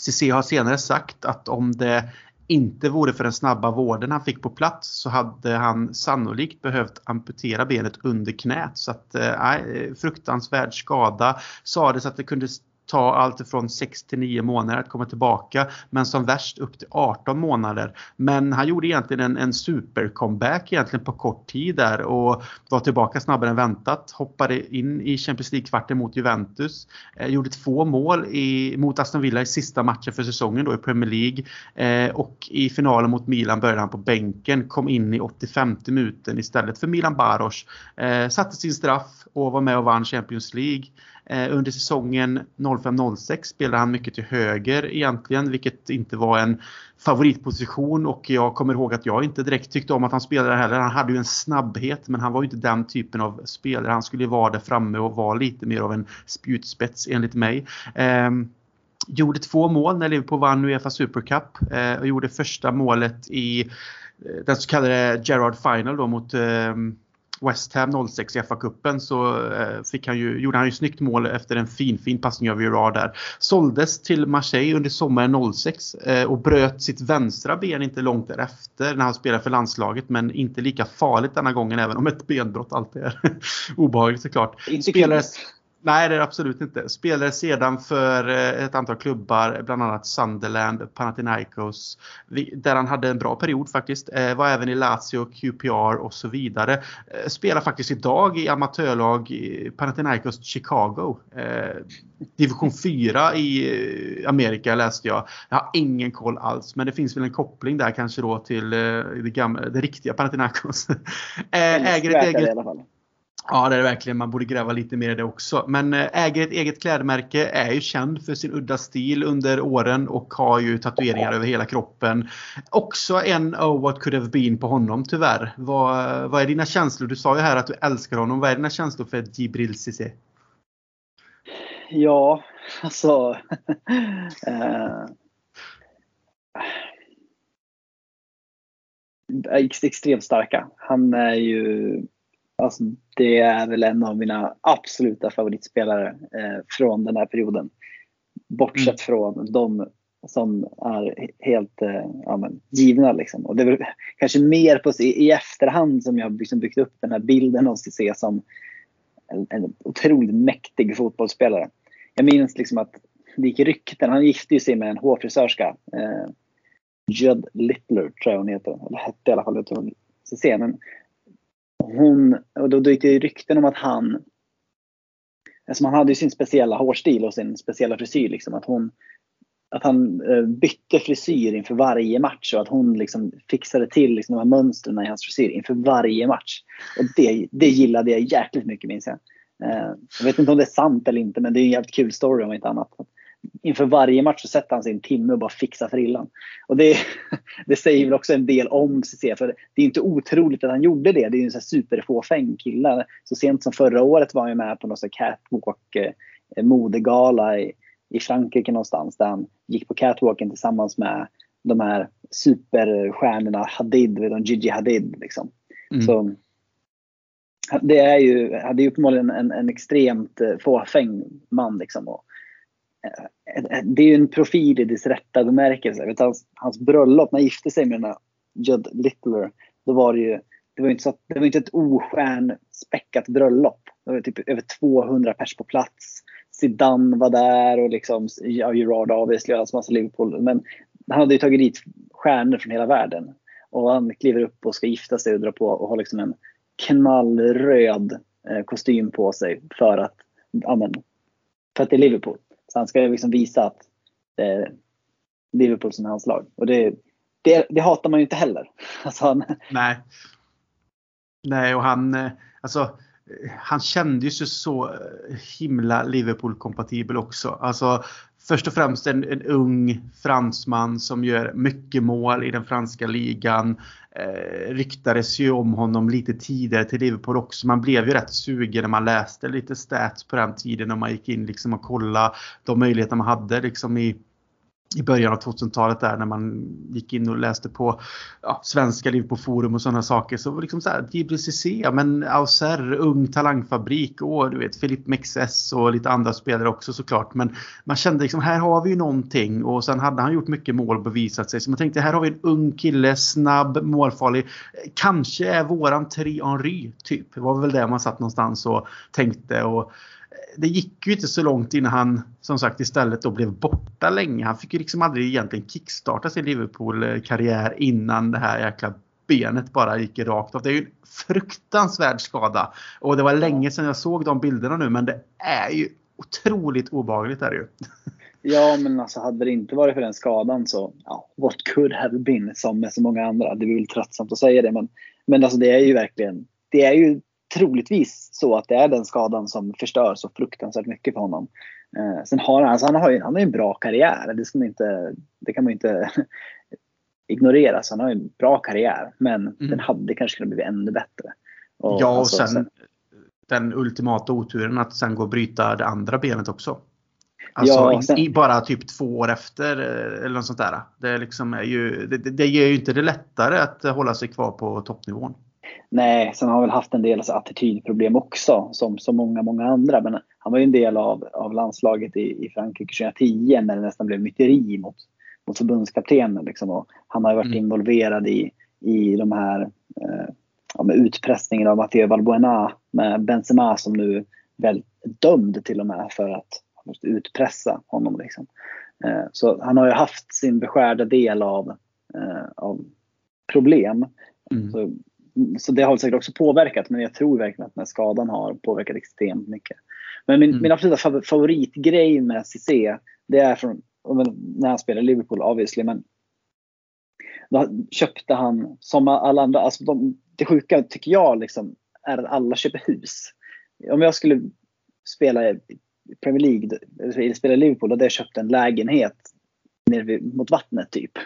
Cissé har senare sagt att om det inte vore för den snabba vården han fick på plats så hade han sannolikt behövt amputera benet under knät. Så att, eh, fruktansvärd skada. Sades att det kunde ta allt från 6 till 9 månader att komma tillbaka. Men som värst upp till 18 månader. Men han gjorde egentligen en, en supercomeback egentligen på kort tid där och var tillbaka snabbare än väntat. Hoppade in i Champions League-kvarten mot Juventus. Eh, gjorde två mål i, mot Aston Villa i sista matchen för säsongen då i Premier League. Eh, och i finalen mot Milan började han på bänken. Kom in i 85 minuten istället för Milan Baros. Eh, satte sin straff och var med och vann Champions League. Eh, under säsongen 05-06 spelade han mycket till höger egentligen, vilket inte var en favoritposition och jag kommer ihåg att jag inte direkt tyckte om att han spelade heller. Han hade ju en snabbhet men han var ju inte den typen av spelare. Han skulle ju vara där framme och vara lite mer av en spjutspets enligt mig. Eh, gjorde två mål när Liverpool vann Uefa Super Cup eh, och gjorde första målet i eh, den så kallade Gerard Final då mot eh, West Ham 06 i FA-cupen så eh, fick han ju, gjorde han ju snyggt mål efter en fin, fin passning av Gerard där. Såldes till Marseille under sommaren 06 eh, och bröt sitt vänstra ben inte långt därefter när han spelade för landslaget men inte lika farligt denna gången även om ett benbrott alltid är obehagligt såklart. Spelades, Nej, det är det absolut inte. Spelade sedan för eh, ett antal klubbar, bland annat Sunderland, Panathinaikos, där han hade en bra period faktiskt. Eh, var även i Lazio, QPR och så vidare. Eh, spelar faktiskt idag i amatörlag i Panathinaikos Chicago. Division 4 i Amerika läste jag. Jag har ingen koll alls, men det finns väl en koppling där kanske då till det, gamla, det riktiga Panathinaikos. Äger ett eget... Ja, det är det verkligen. Man borde gräva lite mer i det också. Men eh, äger ett eget klädmärke, är ju känd för sin udda stil under åren och har ju tatueringar över hela kroppen. Också en Oh what could have been på honom tyvärr. Vad, vad är dina känslor? Du sa ju här att du älskar honom. Vad är dina känslor för Jibril Cissé? Ja, alltså... eh, extremt starka. Han är ju Alltså, det är väl en av mina absoluta favoritspelare eh, från den här perioden. Bortsett mm. från de som är helt eh, ja, men, givna. Liksom. Och det är väl kanske mer på, i, i efterhand som jag liksom byggt upp den här bilden av Cissé som en, en otroligt mäktig fotbollsspelare. Jag minns liksom att det gick rykten. Han gifte sig med en hårfrisörska. Eh, Judd Littler tror jag hon heter. Eller hette i alla fall. Cissé. Men hon, och då gick det rykten om att han, alltså han hade ju sin speciella hårstil och sin speciella frisyr liksom, att hon, att han eh, bytte frisyr inför varje match och att hon liksom fixade till liksom de här mönstren i hans frisyr inför varje match. Och det, det gillade jag jäkligt mycket minns jag. Eh, jag vet inte om det är sant eller inte men det är en jävligt kul story om inte annat inför varje match så sätter han sig en timme och bara fixar frillan. Och det, det säger väl också en del om CC. För det är inte otroligt att han gjorde det. Det är ju en superfåfäng kille. Så sent som förra året var han med på någon catwalk eh, modegala i, i Frankrike någonstans. Där han gick på catwalken tillsammans med de här superstjärnorna Hadid, vet Gigi Hadid. Liksom. Mm. Så, det är ju, det är uppenbarligen en, en extremt eh, fåfäng man. Liksom, och, det är ju en profil i dess rätta bemärkelse. Hans, hans bröllop, när han gifte sig med den här Judd Littler, då var det ju det var inte, så, det var inte ett ostjärnspäckat bröllop. Det var typ över 200 pers på plats. Zidane var där och liksom, ja, Gerard obviously och massa Liverpool. Men han hade ju tagit dit stjärnor från hela världen. Och han kliver upp och ska gifta sig och dra på och har liksom en knallröd eh, kostym på sig för att, ja, men, för att det är Liverpool. Så han ska liksom visa att det är Liverpool som är hans lag. Och det, det, det hatar man ju inte heller. Alltså han... Nej. Nej, och han, eh, alltså, eh, han kände sig så eh, himla Liverpool-kompatibel också. Alltså, först och främst en, en, ung fransman som gör mycket mål i den franska ligan. Eh, ryktades ju om honom lite tidigare till Liverpool också. Man blev ju rätt sugen när man läste lite stats på den tiden och man gick in liksom och kollade de möjligheter man hade liksom i i början av 2000-talet där när man gick in och läste på ja, svenska liv på forum och sådana saker. Så var liksom så här, JBCC, men Auser, ung talangfabrik och du vet Filip Mexes och lite andra spelare också såklart. Men man kände liksom här har vi ju någonting och sen hade han gjort mycket mål och bevisat sig. Så man tänkte här har vi en ung kille, snabb, målfarlig. Kanske är våran Thierry Henry typ. Det var väl det man satt någonstans och tänkte. Och det gick ju inte så långt innan han som sagt istället då blev borta länge. Han fick ju liksom aldrig egentligen kickstarta sin Liverpool-karriär innan det här jäkla benet bara gick rakt av. Det är ju en fruktansvärd skada. Och det var länge sedan jag såg de bilderna nu men det är ju otroligt obehagligt är det ju. Ja men alltså hade det inte varit för den skadan så, ja, what could have been som med så många andra. Det är väl tröttsamt att säga det men, men alltså det är ju verkligen, det är ju troligtvis så att det är den skadan som förstör så fruktansvärt mycket för honom. Eh, sen har han, alltså han har ju han har en bra karriär. Det, ska man inte, det kan man ju inte ignorera. Så han har ju en bra karriär. Men mm. den hade kanske kunnat bli ännu bättre. Och, ja, och alltså, sen, sen, den ultimata oturen att sen gå och bryta det andra benet också. Alltså ja, sen, i, bara typ två år efter eh, eller något sånt där. Det, liksom är ju, det, det, ger ju inte det lättare att hålla sig kvar på toppnivån. Nej, sen har han väl haft en del alltså, attitydproblem också som så många, många andra. Men han var ju en del av, av landslaget i, i Frankrike 2010 när det nästan blev myteri mot, mot förbundskaptenen. Liksom. Och han har ju varit mm. involverad i, i de här eh, ja, med utpressningen av Matteo Valbuena med Benzema som nu väl dömd till och med för att utpressa honom. Liksom. Eh, så han har ju haft sin beskärda del av, eh, av problem. Mm. Så, så, det har säkert också påverkat men jag tror verkligen att den här skadan har påverkat extremt mycket. Men min, mm. min absoluta favoritgrej med Cissé det är från när han spelade i Liverpool obviously men då köpte han som alla andra, alltså de, det sjuka tycker jag liksom är att alla köper hus. Om jag skulle spela i Premier League, eller spela i Liverpool, då hade jag köpt en lägenhet nere mot vattnet typ.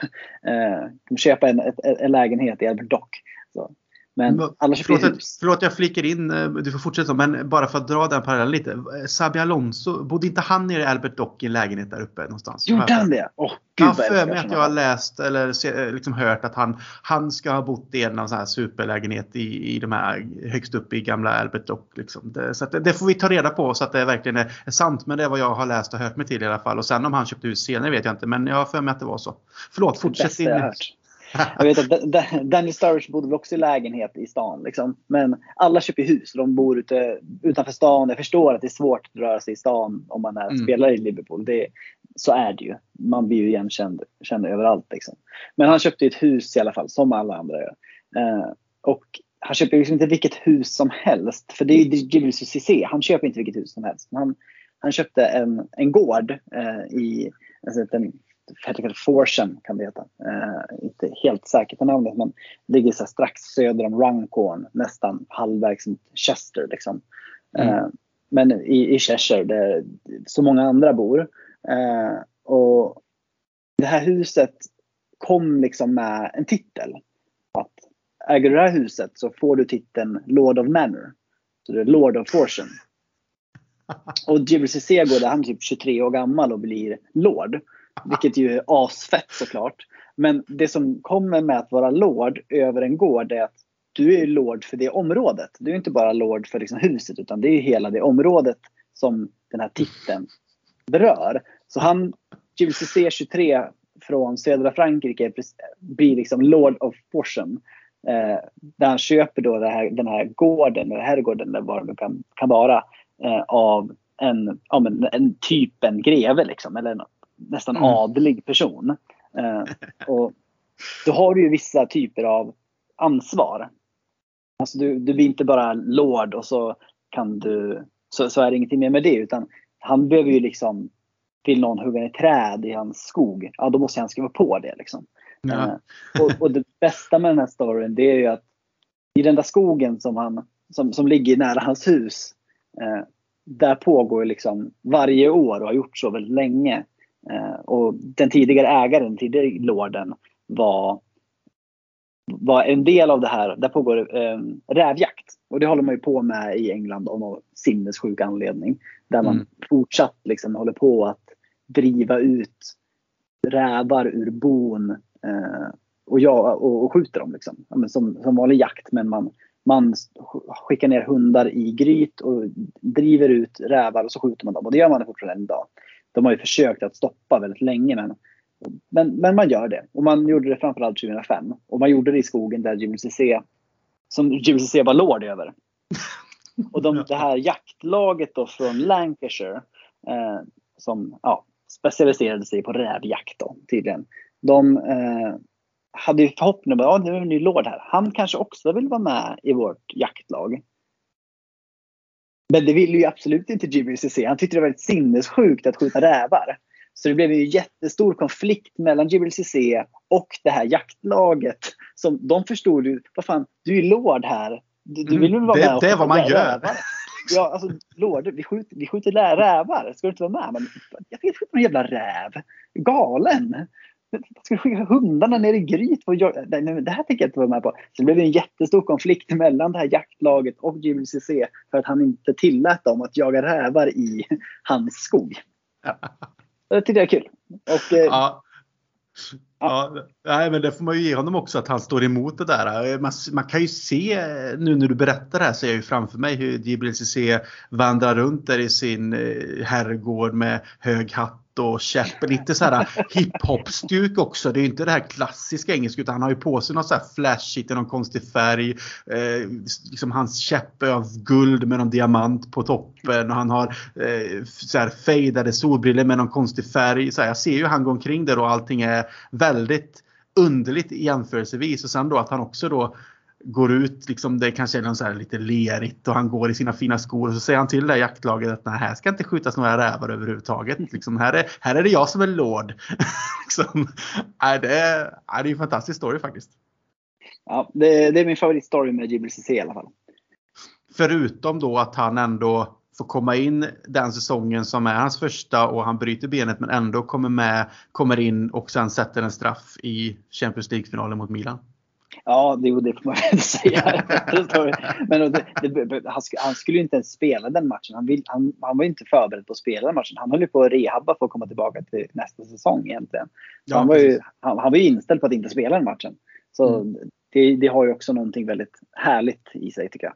Eh, köpa en, en, lägenhet i Albert Dock. Så. Men alla förlåt, hus. förlåt jag flikar in, eh, du får fortsätta men bara för att dra den parallellen lite. Sabi Alonso, bodde inte han nere i Albert Dock i en lägenhet där uppe någonstans? Gjorde han det? Oh, Gud, jag har för mig att jag har läst eller liksom hört att han, han ska ha bott i en av här superlägenhet i, i de här högst upp i gamla Albert Dock. Liksom. Det, så det, det, får vi ta reda på så att det verkligen är, är, sant. Men det är vad jag har läst och hört mig till i alla fall. Och sen om han köpte hus senare vet jag inte. Men jag har för mig att det var så. Förlåt, fortsätt din. Jag vet att Danny Sturridge bodde väl också i lägenhet i stan. Liksom. Men alla köper hus. De bor ute, utanför stan. Jag förstår att det är svårt att röra sig i stan om man är mm. spelare i Liverpool. Det, så är det ju. Man blir ju igenkänd känd överallt. Liksom. Men han köpte ett hus i alla fall, som alla andra gör. Eh, och han köper liksom inte vilket hus som helst. För det är ju Julius Cissé. Han köper inte vilket hus som helst. Han, han köpte en, en gård eh, i alltså en Forsen kan det heta. Eh, inte helt säker på namnet men ligger så strax söder om Runcorn, nästan halvvägs mot Chester. Liksom. Mm. Eh, men i, i Cheshire där så många andra bor. Eh, och det här huset kom liksom med en titel. Att äger du det här huset så får du titeln Lord of Manor. Så det är Lord of Fortune. Och Cissé där han är typ 23 år gammal och blir Lord. Vilket ju är asfett såklart. Men det som kommer med att vara lord över en gård är att du är lord för det området. Du är inte bara lord för liksom huset utan det är hela det området som den här titeln berör. Så han, JVCC 23 från södra Frankrike blir liksom Lord of Portion. Eh, där han köper då här, den här gården, eller herrgården eller vad det kan, kan vara, eh, av en, ja, men en typ en greve liksom, eller nästan mm. adlig person. Eh, och då har du ju vissa typer av ansvar. Alltså du, du blir inte bara lord och så kan du så, så är det ingenting mer med det utan han behöver ju liksom vill någon hugga ner träd i hans skog, ja då måste han skriva på det. Liksom. Ja. Eh, och, och, det bästa med den här storyn det är ju att i den där skogen som, han, som, som ligger nära hans hus, eh, där pågår liksom varje år och har gjort så väldigt länge och den tidigare ägaren, den tidigare lorden, var, var en del av det här. Där pågår eh, rävjakt. Och det håller man ju på med i England av någon sinnessjuk anledning. Där man mm. fortsatt liksom håller på att driva ut rävar ur bon eh, och, ja, och, och skjuter dem. Liksom. Ja, som, som vanlig jakt men man, man skickar ner hundar i gryt och driver ut rävar och så skjuter man dem. Och det gör man fortfarande idag. De har ju försökt att stoppa väldigt länge men, men, men man gör det. Och man gjorde det framförallt 2005. Och man gjorde det i skogen där Jimmy CC, som Jimmy CC var lord över. Och de, det här jaktlaget då från Lancashire eh, som ja, specialiserade sig på rävjakt då, tydligen. De eh, hade ju förhoppningen att ja, nu är en ny lord här. Han kanske också vill vara med i vårt jaktlag. Men det ville ju absolut inte Jimmy CC. Han tyckte det var väldigt sinnessjukt att skjuta rävar. Så det blev en jättestor konflikt mellan Jibril Cissé och det här jaktlaget. Som de förstod ju, vad fan, du är lord här. Du, du vill väl vara det, med Det är vad man gör. Rävar. Ja, alltså lord, vi skjuter, vi skjuter rävar. Ska du inte vara med? Men, jag vet inte någon jävla räv. Galen. Ska vi skicka hundarna ner i gryt? det här tänker jag inte vara med på. Så det blev en jättestor konflikt mellan det här jaktlaget och Jimmy CC för att han inte tillät dem att jaga rävar i hans skog. Det tyckte jag är kul. Och, eh, ja. Ja, nej, men det får man ju ge honom också att han står emot det där. Man, man kan ju se nu när du berättar det här ser jag ju framför mig hur Cissé vandrar runt där i sin eh, herrgård med hög hatt och käpp. Lite så här hiphop-stuk också. Det är inte det här klassiska engelska utan han har ju på sig något så här flashigt i någon konstig färg. Eh, liksom hans käpp är av guld med någon diamant på toppen och han har eh, så här fejdade solbrillor med någon konstig färg. Så här, jag ser ju han går omkring där och allting är väldigt underligt jämförelsevis och sen då att han också då går ut, liksom, det kanske är någon så lite lerigt och han går i sina fina skor och så säger han till det jaktlaget att nej, här ska inte skjutas några rävar överhuvudtaget. Liksom, här, är, här är det jag som är lord. liksom, nej, det, är, det är en fantastisk story faktiskt. Ja, det, det är min favoritstory med JBCC i alla fall. Förutom då att han ändå får komma in den säsongen som är hans första och han bryter benet men ändå kommer med, kommer in och sen sätter en straff i Champions League-finalen mot Milan. Ja, det, det får man väl säga. Men det, det, han, han, skulle ju inte ens spela den matchen. Han, vill, han, han var inte förberedd på att spela den matchen. Han höll ju på att rehabba för att komma tillbaka till nästa säsong egentligen. Ja, han, var ju, han, han, var ju inställd på att inte spela den matchen. Så mm. det, det har ju också någonting väldigt härligt i sig tycker jag.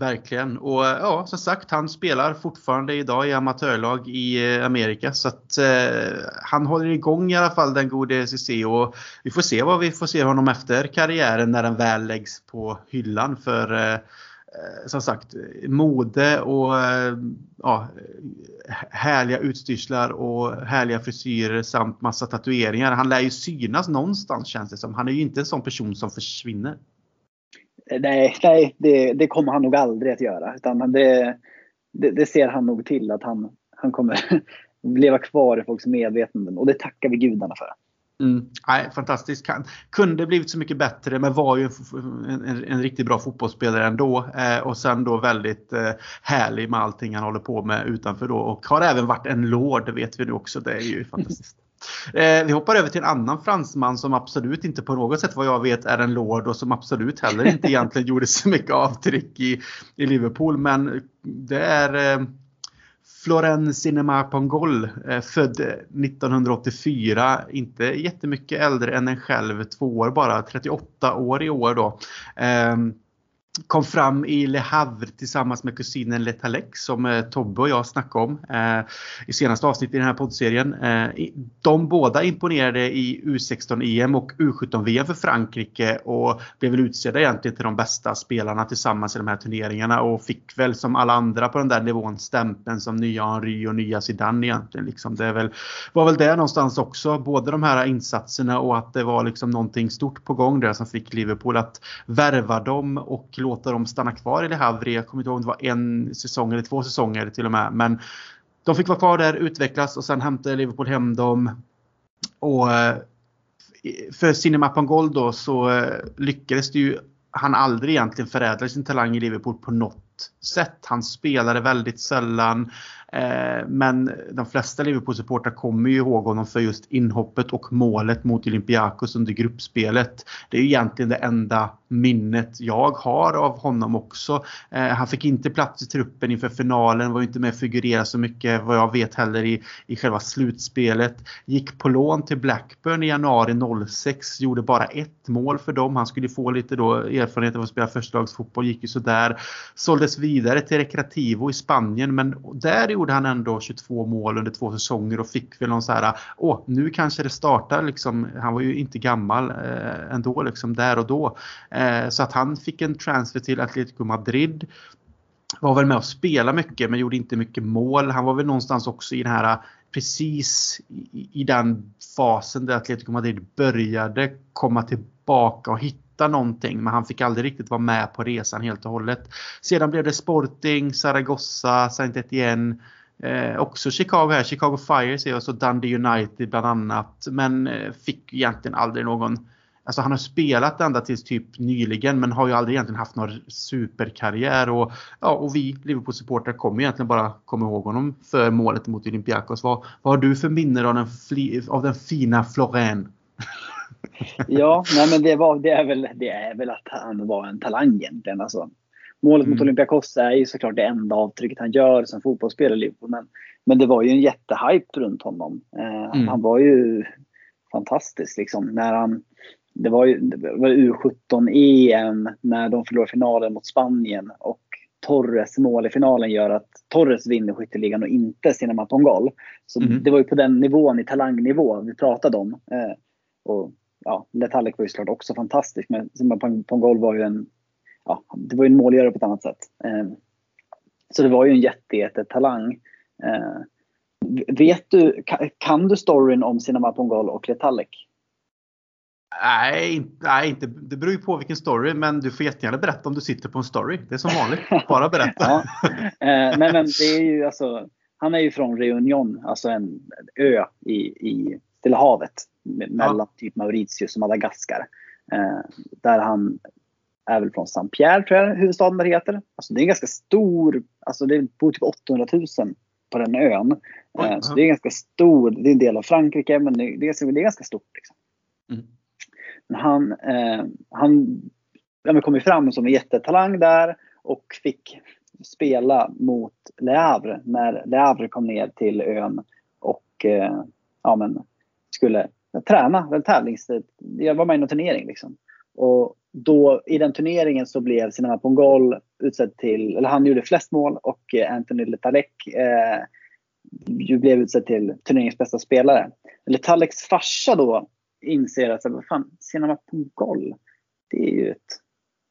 Verkligen. Och eh, ja, som sagt, han spelar fortfarande idag i amatörlag i eh, Amerika. Så att eh, han håller igång i alla fall den gode CC och vi får se vad vi får se honom efter karriären när den väl läggs på hyllan. För eh, eh som sagt, mode och eh, ja, härliga utstyrslar och härliga frisyrer samt massa tatueringar. Han lär ju synas någonstans känns det som. Han är ju inte en sån person som försvinner. Nej, nej det, det, kommer han nog aldrig att göra. Utan det, det, det, ser han nog till att han, han kommer leva kvar i folks medvetanden. Och det tackar vi gudarna för. Mm. Nej, fantastiskt. Kunde blivit så mycket bättre men var ju en, en, en riktigt bra fotbollsspelare ändå. Eh, och sen då väldigt eh, härlig med allting han håller på med utanför då. Och har även varit en lord vet vi nu också. Det är ju fantastiskt. Eh, vi hoppar över till en annan fransman som absolut inte på något sätt vad jag vet är en lord och som absolut heller inte egentligen gjorde så mycket avtryck i, i Liverpool. Men det är eh, Florent Cinema Pongol, eh, född 1984, inte jättemycket äldre än en själv, två år bara, 38 år i år då. Eh, kom fram i Le Havre tillsammans med kusinen Letalec som eh, Tobbe och jag snackade om eh, i senaste avsnittet i den här poddserien. Eh, de båda imponerade i U16-EM och U17-VM för Frankrike och blev väl utsedda egentligen till de bästa spelarna tillsammans i de här turneringarna och fick väl som alla andra på den där nivån stämpeln som nya Henry och nya Zidane egentligen. Liksom. Det väl, var väl det någonstans också, både de här insatserna och att det var liksom någonting stort på gång där som fick Liverpool att värva dem och låta Låta dem stanna kvar i Le Havre. Jag kommer inte ihåg om det var en säsong eller två säsonger till och med. Men de fick vara kvar där, utvecklas och sen hämtade Liverpool hem dem. Och eh, för Cinema Pangol då så eh, lyckades det ju han aldrig egentligen förädla sin talang i Liverpool på något sätt. Han spelade väldigt sällan. Eh, men de flesta Liverpool-supportrar kommer ju ihåg honom för just inhoppet och målet mot Olympiakos under gruppspelet. Det är egentligen det enda minnet jag har av honom också. Eh, han fick inte plats i truppen inför finalen, var inte med och figurerade så mycket vad jag vet heller i, i själva slutspelet. Gick på lån till Blackburn i januari 06, gjorde bara ett mål för dem. Han skulle få lite då erfarenhet av att spela förstalagsfotboll, gick ju sådär. Såldes vidare till Recreativo i Spanien men där gjorde han ändå 22 mål under två säsonger och fick väl någon så här, åh nu kanske det startar liksom. Han var ju inte gammal eh, ändå liksom där och då. Eh, så att han fick en transfer till Atletico Madrid. Var väl med och spelade mycket men gjorde inte mycket mål. Han var väl någonstans också i den här precis i, i den fasen där Atletico Madrid började komma tillbaka och hitta någonting men han fick aldrig riktigt vara med på resan helt och hållet. Sedan blev det Sporting, Zaragoza, Saint Etienne Eh, också Chicago här, Chicago Fire ser jag så Dundee United bland annat. Men eh, fick egentligen aldrig någon Alltså han har spelat ända tills typ nyligen men har ju aldrig egentligen haft någon superkarriär. Och, ja, och vi Liverpool-supportrar kommer egentligen bara komma ihåg honom för målet mot Olympiakos. Vad, vad har du för minnen av den, av den fina Florén? ja, nej men det, var, det, är väl, det är väl att han var en talang egentligen. Alltså, målet mm. mot Olympiakos är ju såklart det enda avtrycket han gör som fotbollsspelare i Liverpool. Men, men det var ju en jättehype runt honom. Eh, mm. Han var ju fantastisk liksom. När han, det var ju det var U17 EM när de förlorade finalen mot Spanien och Torres mål i finalen gör att Torres vinner skytteligan och inte Cinema Pongol. Så Mm. det var ju på den nivån, i talangnivå, vi pratade om. Eh, och ja, Letallek var ju såklart också fantastisk, men Pongol var ju en, ja, det var ju en målgörare på ett annat sätt. Eh, så det var ju en jättejättetalang. Eh, vet du, kan, du storyn om Cinema Pongol och Letallek? Nej, nej inte, det beror ju på vilken story. Men du får jättegärna berätta om du sitter på en story. Det är som vanligt. Bara berätta. Ja. Eh, nej men det är ju alltså, han är ju från Reunion, alltså en, en ö i, i Stilla havet. Me- Mellan typ Mauritius och Madagaskar. Eh, där han är väl från Saint-Pierre tror jag huvudstaden där heter. Alltså det är en ganska stor, alltså det bor typ 800 000 på den ön. Oj, Eh, ja. så det är ganska stor, det är en del av Frankrike men det, är, ganska- det är ganska stort. Liksom. Mm. Men han, eh, han ja, kom ju fram som en jättetalang där och fick spela mot Le Havre när Le Havre kom ner till ön och eh, ja, men, skulle träna. En tävlingstid. jag var med i någon turnering. Liksom. Och då, I den turneringen så blev Cinema Pongol utsedd till, eller han gjorde flest mål och eh, Anthony Letalek eh, blev utsedd till turneringens bästa spelare. Letaleks farsa då inser att vad fan, Cinema Pongol, det är ju ett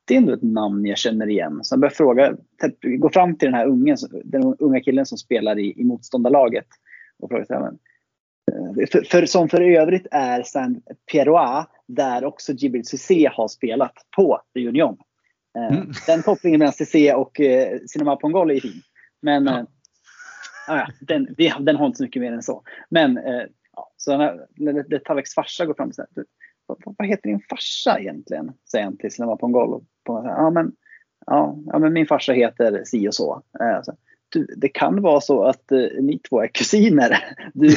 det är ändå ett namn jag känner igen. Så han börjar fråga, typ, gå fram till den här ungen, den unga killen som spelar i, i motståndarlaget och frågar så här, men, eh, för, för, som för övrigt är Saint Pierrois där också Djibril Cissé har spelat på Reunion. Eh, Mm. Den kopplingen mellan Cissé och eh, Cinema Pongol är fin. Men Ja. eh, ja, den, den har inte så mycket mer än så. Men eh, ja, så när, när Detaleks farsa går fram och säger vad, vad- heter din farsa egentligen? Säger han till Cinema Pongol. Och Pongol säger, ja, men, ja, ja, men min farsa heter si och så. Eh, så du, det kan vara så att eh, ni två är kusiner. Du,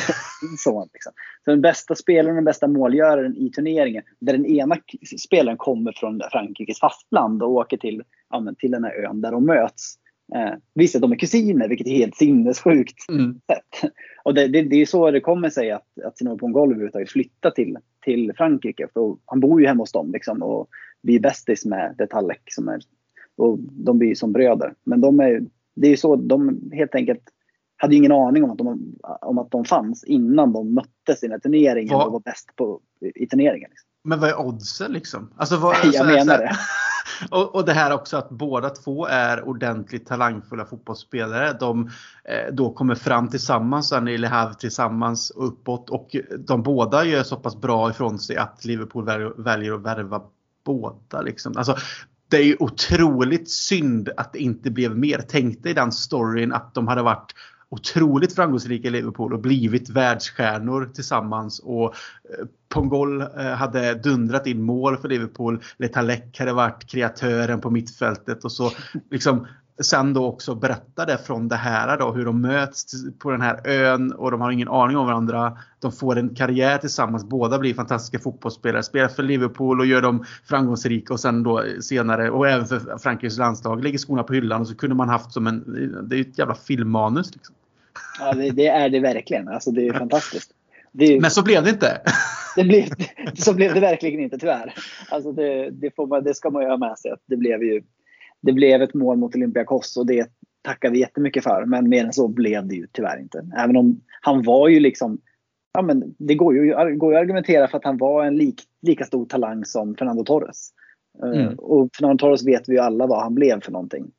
så, liksom. så den bästa spelaren, den bästa målgöraren i turneringen, där den ena spelaren kommer från Frankrikes fastland och åker till, ja, till den här ön där de möts. Eh, visst att de är kusiner, vilket är helt sinnessjukt Mm. sätt. Och det, det, det är så det kommer sig att, att Sino Pongol överhuvudtaget flyttar till, till Frankrike. För han bor ju hemma hos dem liksom, och blir bästis med Detalek. Som är, och de blir som bröder. Men de är, det är ju så, de helt enkelt hade ju ingen aning om att de, om att de fanns innan de den här turneringen Vad- och var bäst på, i turneringen. Liksom. Men vad är oddsen liksom? Alltså, vad, Jag så menar så det. Och, och det här också att båda två är ordentligt talangfulla fotbollsspelare. De eh, då kommer fram tillsammans, sen i Le Havre tillsammans och uppåt. Och de båda gör så pass bra ifrån sig att Liverpool väljer, väljer att värva båda. Liksom. Alltså, det är ju otroligt synd att det inte blev mer. Tänk dig den storyn att de hade varit otroligt framgångsrika i Liverpool och blivit världsstjärnor tillsammans. Och eh, Pongol eh, hade dundrat in mål för Liverpool. Letalek hade varit kreatören på mittfältet och så liksom sen då också berättade från det här då hur de möts på den här ön och de har ingen aning om varandra. De får en karriär tillsammans. Båda blir fantastiska fotbollsspelare. Spelar för Liverpool och gör dem framgångsrika och sen då senare och även för Frankrikes landslag lägger skorna på hyllan och så kunde man haft som en, det är ju ett jävla filmmanus. Liksom. Ja, det, det är det verkligen. Alltså, det är fantastiskt. Det är, Men så blev det inte. Det blev, så blev det verkligen inte tyvärr. Alltså det, det, får man, det ska man ju ha med sig. Att det, blev ju, det blev ett mål mot Olympiakos och det tackar vi jättemycket för. Men mer än så blev det ju tyvärr inte. Även om han var ju liksom... Ja, men det går ju, går ju att argumentera för att han var en lik, lika stor talang som Fernando Torres. Eh, Mm. Och Fernando Torres vet vi ju alla vad han blev för någonting.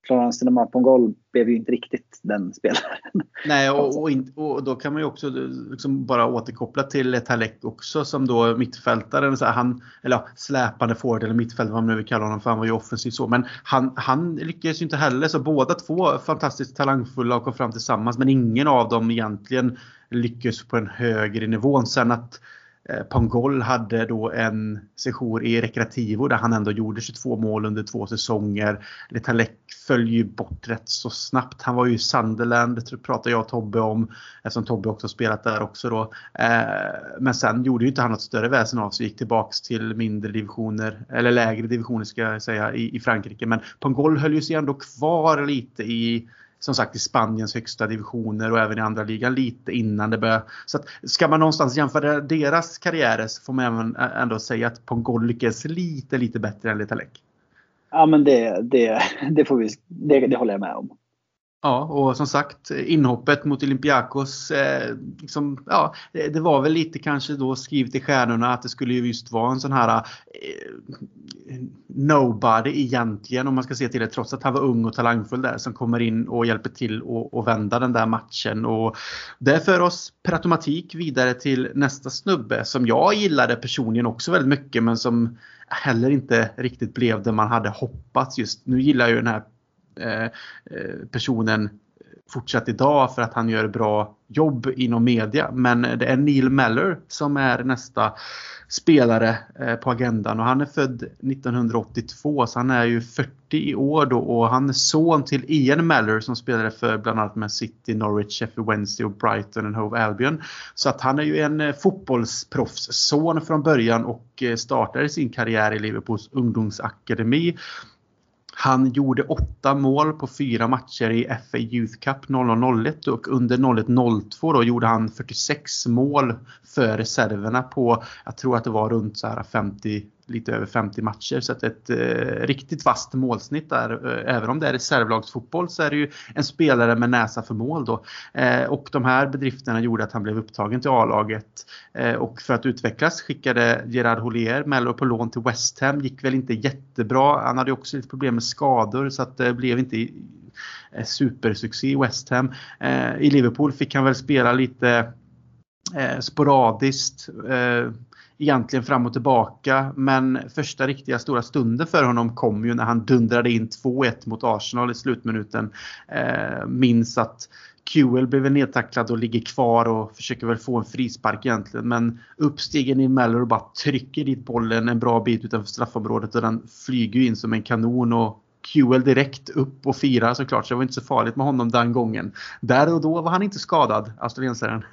Uh, Florence Cinema Pongol blev ju inte riktigt den spelaren. Nej, och, och, in, och då kan man ju också liksom bara återkoppla till Talek också som då mittfältaren. Så han, eller ja, släpande forward eller mittfältare vad man nu vill kalla honom för han var ju offensiv så. Men han, han lyckades ju inte heller så båda två fantastiskt talangfulla och kom fram tillsammans men ingen av dem egentligen lyckades på en högre nivå. Sen att eh, Eh, Pangol hade då en session i Recreativo där han ändå gjorde 22 mål under två säsonger. Letalek föll ju bort rätt så snabbt. Han var ju i Sunderland, det pratar jag och Tobbe om. Eftersom Tobbe också spelat där också då. Eh, men sen gjorde ju inte han något större väsen av sig. Gick tillbaks till mindre divisioner, eller lägre divisioner ska jag säga, i, i Frankrike. Men Pangol höll ju sig ändå kvar lite i som sagt i Spaniens högsta divisioner och även i andra ligan lite innan det började. Så att, ska man någonstans jämföra deras karriärer så får man även ändå säga att Pongolikes är lite, lite bättre än Letalek. Ja, men det, det, det, får vi, det, det håller jag med om. Ja, och som sagt inhoppet mot Olympiakos, eh, liksom, ja, det var väl lite kanske då skrivet i stjärnorna att det skulle just vara en sån här eh, nobody egentligen om man ska se till det trots att han var ung och talangfull där som kommer in och hjälper till att vända den där matchen. Och det för oss per automatik vidare till nästa snubbe som jag gillade personligen också väldigt mycket men som heller inte riktigt blev det man hade hoppats just. Nu gillar jag ju den här Eh, eh, personen fortsatt idag för att han gör bra jobb inom media. Men det är Neil Meller som är nästa spelare eh, på agendan och han är född 1982 så han är ju 40 i år då och han är son till Ian Meller som spelade för bland annat med City, Norwich, Sheffield Wednesday och Brighton och Hove Albion. Så att han är ju en fotbollsproffsson från början och startade sin karriär i Liverpools ungdomsakademi. Han gjorde åtta mål på fyra matcher i FA Youth Cup 0001 och under 01-02 då gjorde han 46 mål för reserverna på, jag tror att det var runt så här 50 lite över 50 matcher. Så att ett eh, riktigt vasst målsnitt där. Eh, även om det är reservlagsfotboll så är det ju en spelare med näsa för mål då. Eh, och de här bedrifterna gjorde att han blev upptagen till A-laget. Eh, och för att utvecklas skickade Gerard Houllier Mello på lån till West Ham. Gick väl inte jättebra. Han hade också lite problem med skador så att det blev inte eh, supersuccé i West Ham. Eh, I Liverpool fick han väl spela lite eh, sporadiskt egentligen fram och tillbaka. Men första riktiga stora stunden för honom kom ju när han dundrade in 2-1 mot Arsenal i slutminuten. Eh, minns att QL blev nedtacklad och ligger kvar och försöker väl få en frispark egentligen. Men uppstigen i Mellor och bara trycker dit bollen en bra bit utanför straffområdet och den flyger in som en kanon. Och QL direkt upp och firar såklart, så det var inte så farligt med honom den gången. Där och då var han inte skadad, australiensaren.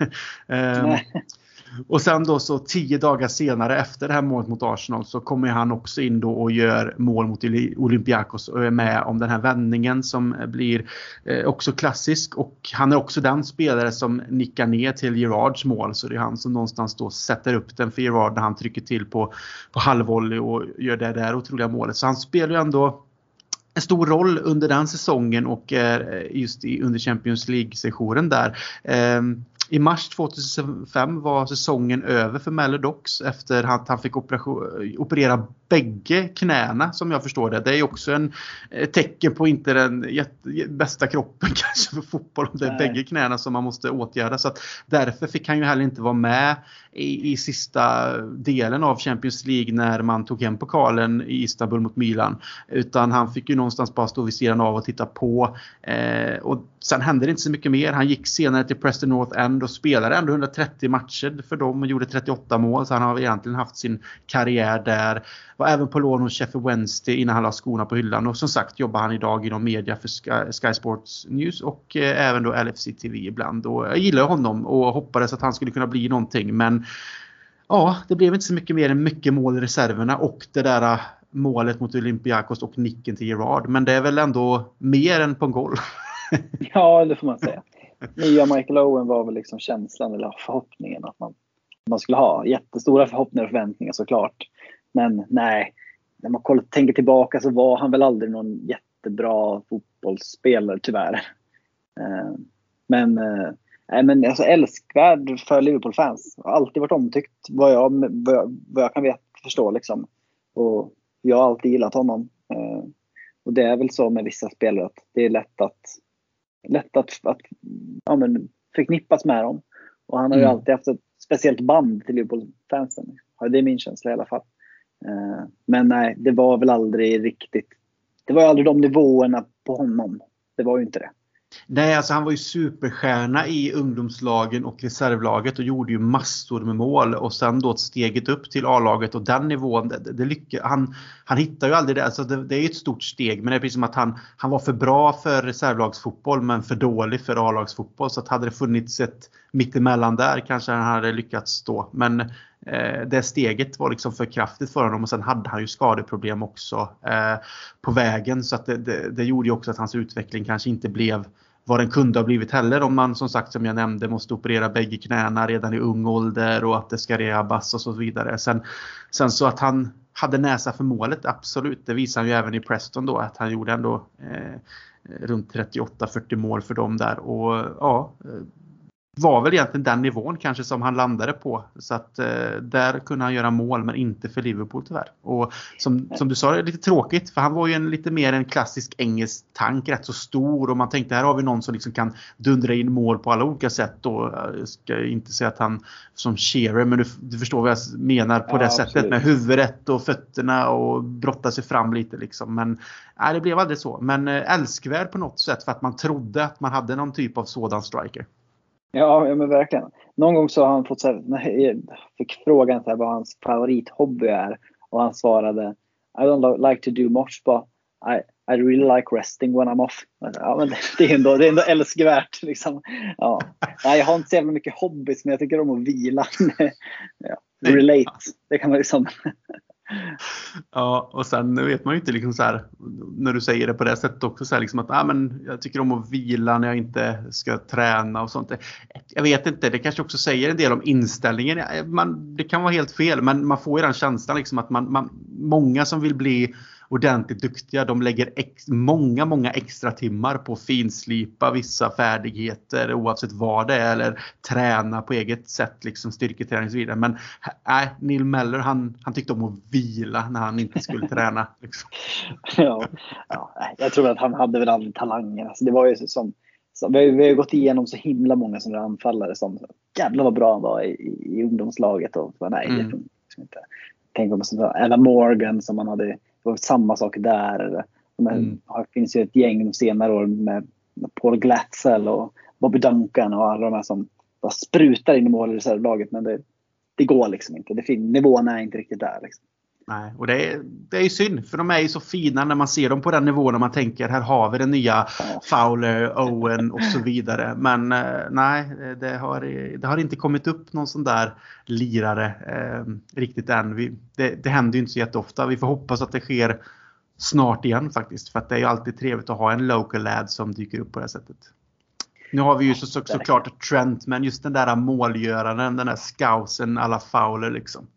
och sen då så tio dagar senare efter det här målet mot Arsenal så kommer han också in då och gör mål mot Olympiakos och är med om den här vändningen som blir eh, också klassisk. Och han är också den spelare som nickar ner till Gerards mål. Så det är han som någonstans då sätter upp den för Gerard när han trycker till på, på halvvolley och gör det där otroliga målet. Så han spelar ju ändå en stor roll under den säsongen och eh, just under Champions League-sessionen där. Ehm, i mars 2005 var säsongen över för Melodox efter att han fick operera bägge knäna som jag förstår det. Det är också en tecken på inte den bästa kroppen kanske för fotboll om det är Nej. bägge knäna som man måste åtgärda. Så därför fick han ju heller inte vara med i, i sista delen av Champions League när man tog hem pokalen i Istanbul mot Milan. Utan han fick ju någonstans bara stå vid sidan av och titta på. Eh, och sen hände det inte så mycket mer. Han gick senare till Preston North End och spelade ändå 130 matcher för dem och gjorde 38 mål. Så han har egentligen haft sin karriär där. Var även på lån hos Sheffield Wednesday innan han la skorna på hyllan. Och som sagt jobbar han idag inom media för Sky, Sky Sports News och eh, även då LFC TV ibland. Och jag gillar honom och hoppades att han skulle kunna bli någonting. Men ja, det blev inte så mycket mer än mycket mål i reserverna och det där eh, målet mot Olympiakos och nicken till Gerard. Men det är väl ändå mer än på en goal. ja, det får man säga. Nya Michael Owen var väl liksom känslan eller förhoppningen att man, man skulle ha. Jättestora förhoppningar och förväntningar såklart. Men nej, när man kollar, tänker tillbaka så var han väl aldrig någon jättebra fotbollsspelare tyvärr. Eh, men äh, Nej, men alltså älskvärd för Liverpool-fans. Har alltid varit omtyckt vad jag, vad jag, vad jag kan vet, förstå. Liksom. Och jag har alltid gillat honom. Eh, och det är väl så med vissa spelare att det är lätt att, lätt att, att ja, men, förknippas med dem. Och han har ju mm. alltid haft ett speciellt band till Liverpool-fansen. Det är min känsla i alla fall. Eh, men nej, det var väl aldrig riktigt. Det var aldrig de nivåerna på honom. Det var ju inte det. Nej, alltså han var ju superstjärna i ungdomslagen och reservlaget och gjorde ju massor med mål och sen då steget upp till A-laget och den nivån, det, det lyckas, han, han hittar ju aldrig det. Alltså det, det är ett stort steg men det är precis som att han, han var för bra för reservlagsfotboll men för dålig för A-lagsfotboll. Så att hade det funnits ett mittemellan där kanske han hade lyckats då. Men Eh, det steget var liksom för kraftigt för honom och sen hade han ju skadeproblem också eh, på vägen. Så att det, det, det gjorde ju också att hans utveckling kanske inte blev vad den kunde ha blivit heller om man som sagt som jag nämnde måste operera bägge knäna redan i ung ålder och att det ska rehabas och så vidare. Sen, sen så att han hade näsa för målet, absolut. Det visar han ju även i Preston då att han gjorde ändå eh, runt 38-40 mål för dem där. Och ja, eh, var väl egentligen den nivån kanske som han landade på. Så att eh, där kunde han göra mål men inte för Liverpool tyvärr. Och som, som du sa, det är lite tråkigt för han var ju en, lite mer en klassisk engelsk tank, rätt så stor och man tänkte här har vi någon som liksom kan dundra in mål på alla olika sätt. Och jag ska inte säga att han som Shearer men du, du förstår vad jag menar på ja, det absolut. sättet med huvudet och fötterna och brotta sig fram lite liksom. Men nej, det blev aldrig så. Men eh, älskvärd på något sätt för att man trodde att man hade någon typ av sådan striker. Ja, ja men verkligen. Någon gång så har han fått så här, när jag fick frågan så här, vad hans favorithobby är och han svarade I don't like to do much but I, I really like resting when I'm off. Ja, men det, är ändå, det är ändå älskvärt. Liksom. Ja. Nej, jag har inte så jävla mycket hobbys men jag tycker om att vila. ja, relate. Det kan man liksom Ja, och sen vet man ju inte liksom så här, när du säger det på det sättet också så här, liksom att ah, men jag tycker om att vila när jag inte ska träna och sånt. Jag vet inte, det kanske också säger en del om inställningen. Man, det kan vara helt fel, men man får ju den känslan liksom att man, man många som vill bli ordentligt duktiga. De lägger ex, många, många extra timmar på att finslipa vissa färdigheter oavsett vad det är eller träna på eget sätt, liksom styrketräning och så vidare. Men nej, Neil Meller han, han tyckte om att vila när han inte skulle träna. Liksom. ja, ja, jag tror att han hade väl aldrig talangen. Alltså, det var ju som så vi, har, vi har gått igenom så himla många som anfallare som jävlar vad bra han var i, i, i ungdomslaget. Och, nej, mm. det inte. Tänk om Ella Morgan som man hade var samma sak där. Det mm. finns ju ett gäng de senare år med Paul Glatzel och Bobby Duncan och alla de här som bara sprutar in i mål i reservlaget. Men det, det går liksom inte. Det, nivån är inte riktigt där. Liksom. Nej, och det är, det är synd för de är ju så fina när man ser dem på den nivån och man tänker här har vi den nya Fowler, Owen och så vidare. Men eh, nej, det har, det har inte kommit upp någon sån där lirare eh, riktigt än. Vi, det, det händer ju inte så jätteofta. Vi får hoppas att det sker snart igen faktiskt. För att det är ju alltid trevligt att ha en local lad som dyker upp på det här sättet. Nu har vi ju så, så, såklart Trent, men just den där målgöraren, den där scousen alla Fowler liksom.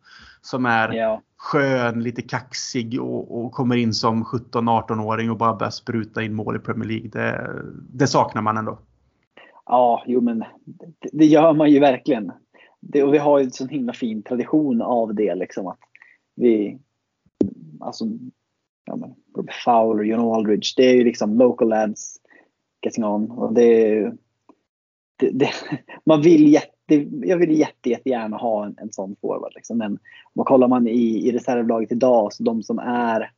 Som är ja skön, lite kaxig och, och kommer in som 17-18-åring och bara börjar spruta in mål i Premier League. Det, det saknar man ändå. Ja, jo men det, det gör man ju verkligen. Det, och vi har ju en sån himla fin tradition av det liksom att vi, alltså, ja men, Robert Fowler, John Aldridge, det är ju liksom local lads getting on och det, det, det man vill jätte det, jag vill jätte, jättegärna ha en, en sån forward. Liksom. Men om kollar man i, i reservlaget idag, så de som är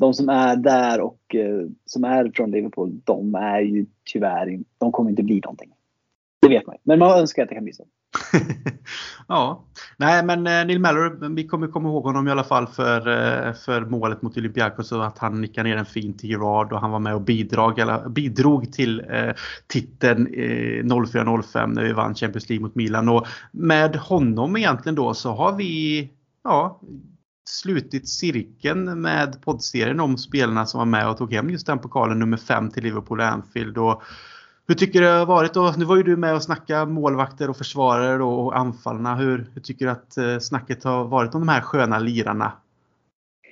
de som är där och eh, som är från Liverpool, de är ju tyvärr de kommer inte bli någonting. Det vet man ju. Men man önskar att det kan bli så. ja, nej men eh, Neil Mellor, vi kommer komma ihåg honom i alla fall för, eh, för målet mot Olympiakos och att han nickade ner en fin till Gerard och han var med och bidrog, eller, bidrog till eh, titeln eh, 04-05 när vi vann Champions League mot Milan. Och med honom egentligen då så har vi ja, slutit cirkeln med poddserien om spelarna som var med och tog hem just den pokalen nummer 5 till Liverpool Anfield. Och hur tycker du det har varit? Och nu var ju du med och snacka målvakter och försvarare och anfallarna. Hur, hur tycker du att eh, snacket har varit om de här sköna lirarna?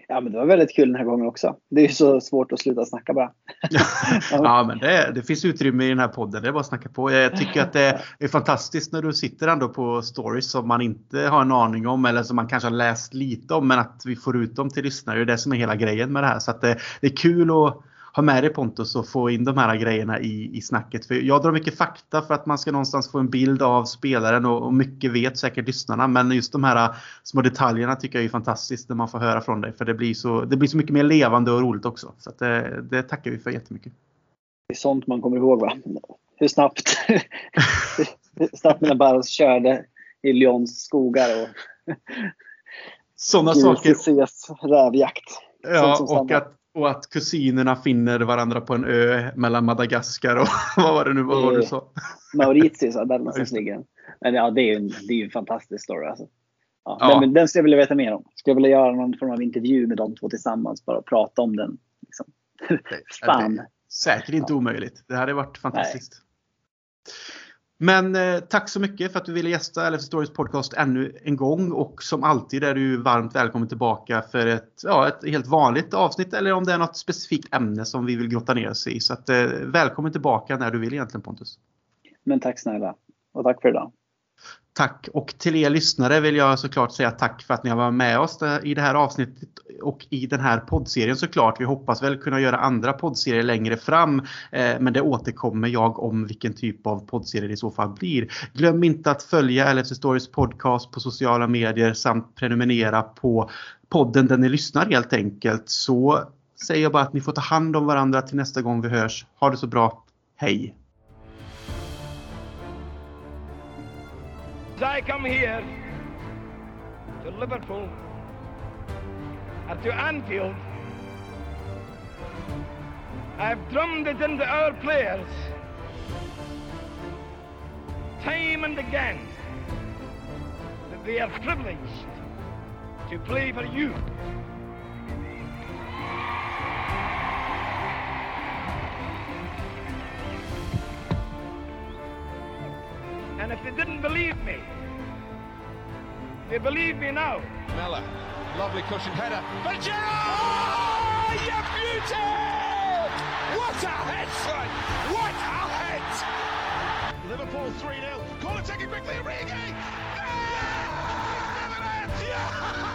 Ja, men det var väldigt kul den här gången också. Det är ju så svårt att sluta snacka bara. ja, men det, det, finns utrymme i den här podden. Det är bara att snacka på. Jag tycker att det är fantastiskt när du sitter ändå på stories som man inte har en aning om eller som man kanske har läst lite om men att vi får ut dem till lyssnare. Det är det som är hela grejen med det här. Så det, det är kul att ha med dig Pontus och få in de här grejerna i, i snacket. För jag drar mycket fakta för att man ska någonstans få en bild av spelaren och, och mycket vet säkert lyssnarna. Men just de här små detaljerna tycker jag är fantastiskt när man får höra från dig. För det blir så, det blir så mycket mer levande och roligt också. Så det, det tackar vi för jättemycket. Det är sånt man kommer ihåg va? Hur snabbt, hur snabbt man bara körde i Lyons skogar och sådana saker. rävjakt. Ja, och att, och att kusinerna finner varandra på en ö mellan Madagaskar och vad var det nu vad var du sa? Mauritius, där någonstans ligger Men ja, det är ju en, det är en fantastisk story. Alltså. Ja, ja. Den, den skulle jag vilja veta mer om. Skulle jag vilja göra någon form av intervju med de två tillsammans bara prata om den. Liksom. Fan. Säkert inte ja. omöjligt. Det hade varit fantastiskt. Men eh, tack så mycket för att du ville gästa LF Stories podcast ännu en gång och som alltid är du varmt välkommen tillbaka för ett, ja, ett helt vanligt avsnitt eller om det är något specifikt ämne som vi vill grotta ner oss i. Så att, eh, välkommen tillbaka när du vill egentligen Pontus. Men tack snälla och tack för idag. Tack och till er lyssnare vill jag såklart säga tack för att ni har varit med oss i det här avsnittet och i den här poddserien såklart. Vi hoppas väl kunna göra andra poddserier längre fram eh, men det återkommer jag om vilken typ av poddserie det i så fall blir. Glöm inte att följa LFC Stories podcast på sociala medier samt prenumerera på podden där ni lyssnar helt enkelt. Så säger jag bara att ni får ta hand om varandra till nästa gång vi hörs. Ha det så bra. Hej! As I come here to Liverpool and to Anfield, I've drummed it into our players time and again that they are privileged to play for you. And if they didn't believe me, they believe me now. Mella, lovely cushion header. For Gerrard! You beauty! What a head, son! What a head! Liverpool 3 0. Corner taken quickly, Origi! Yeah! Yeah!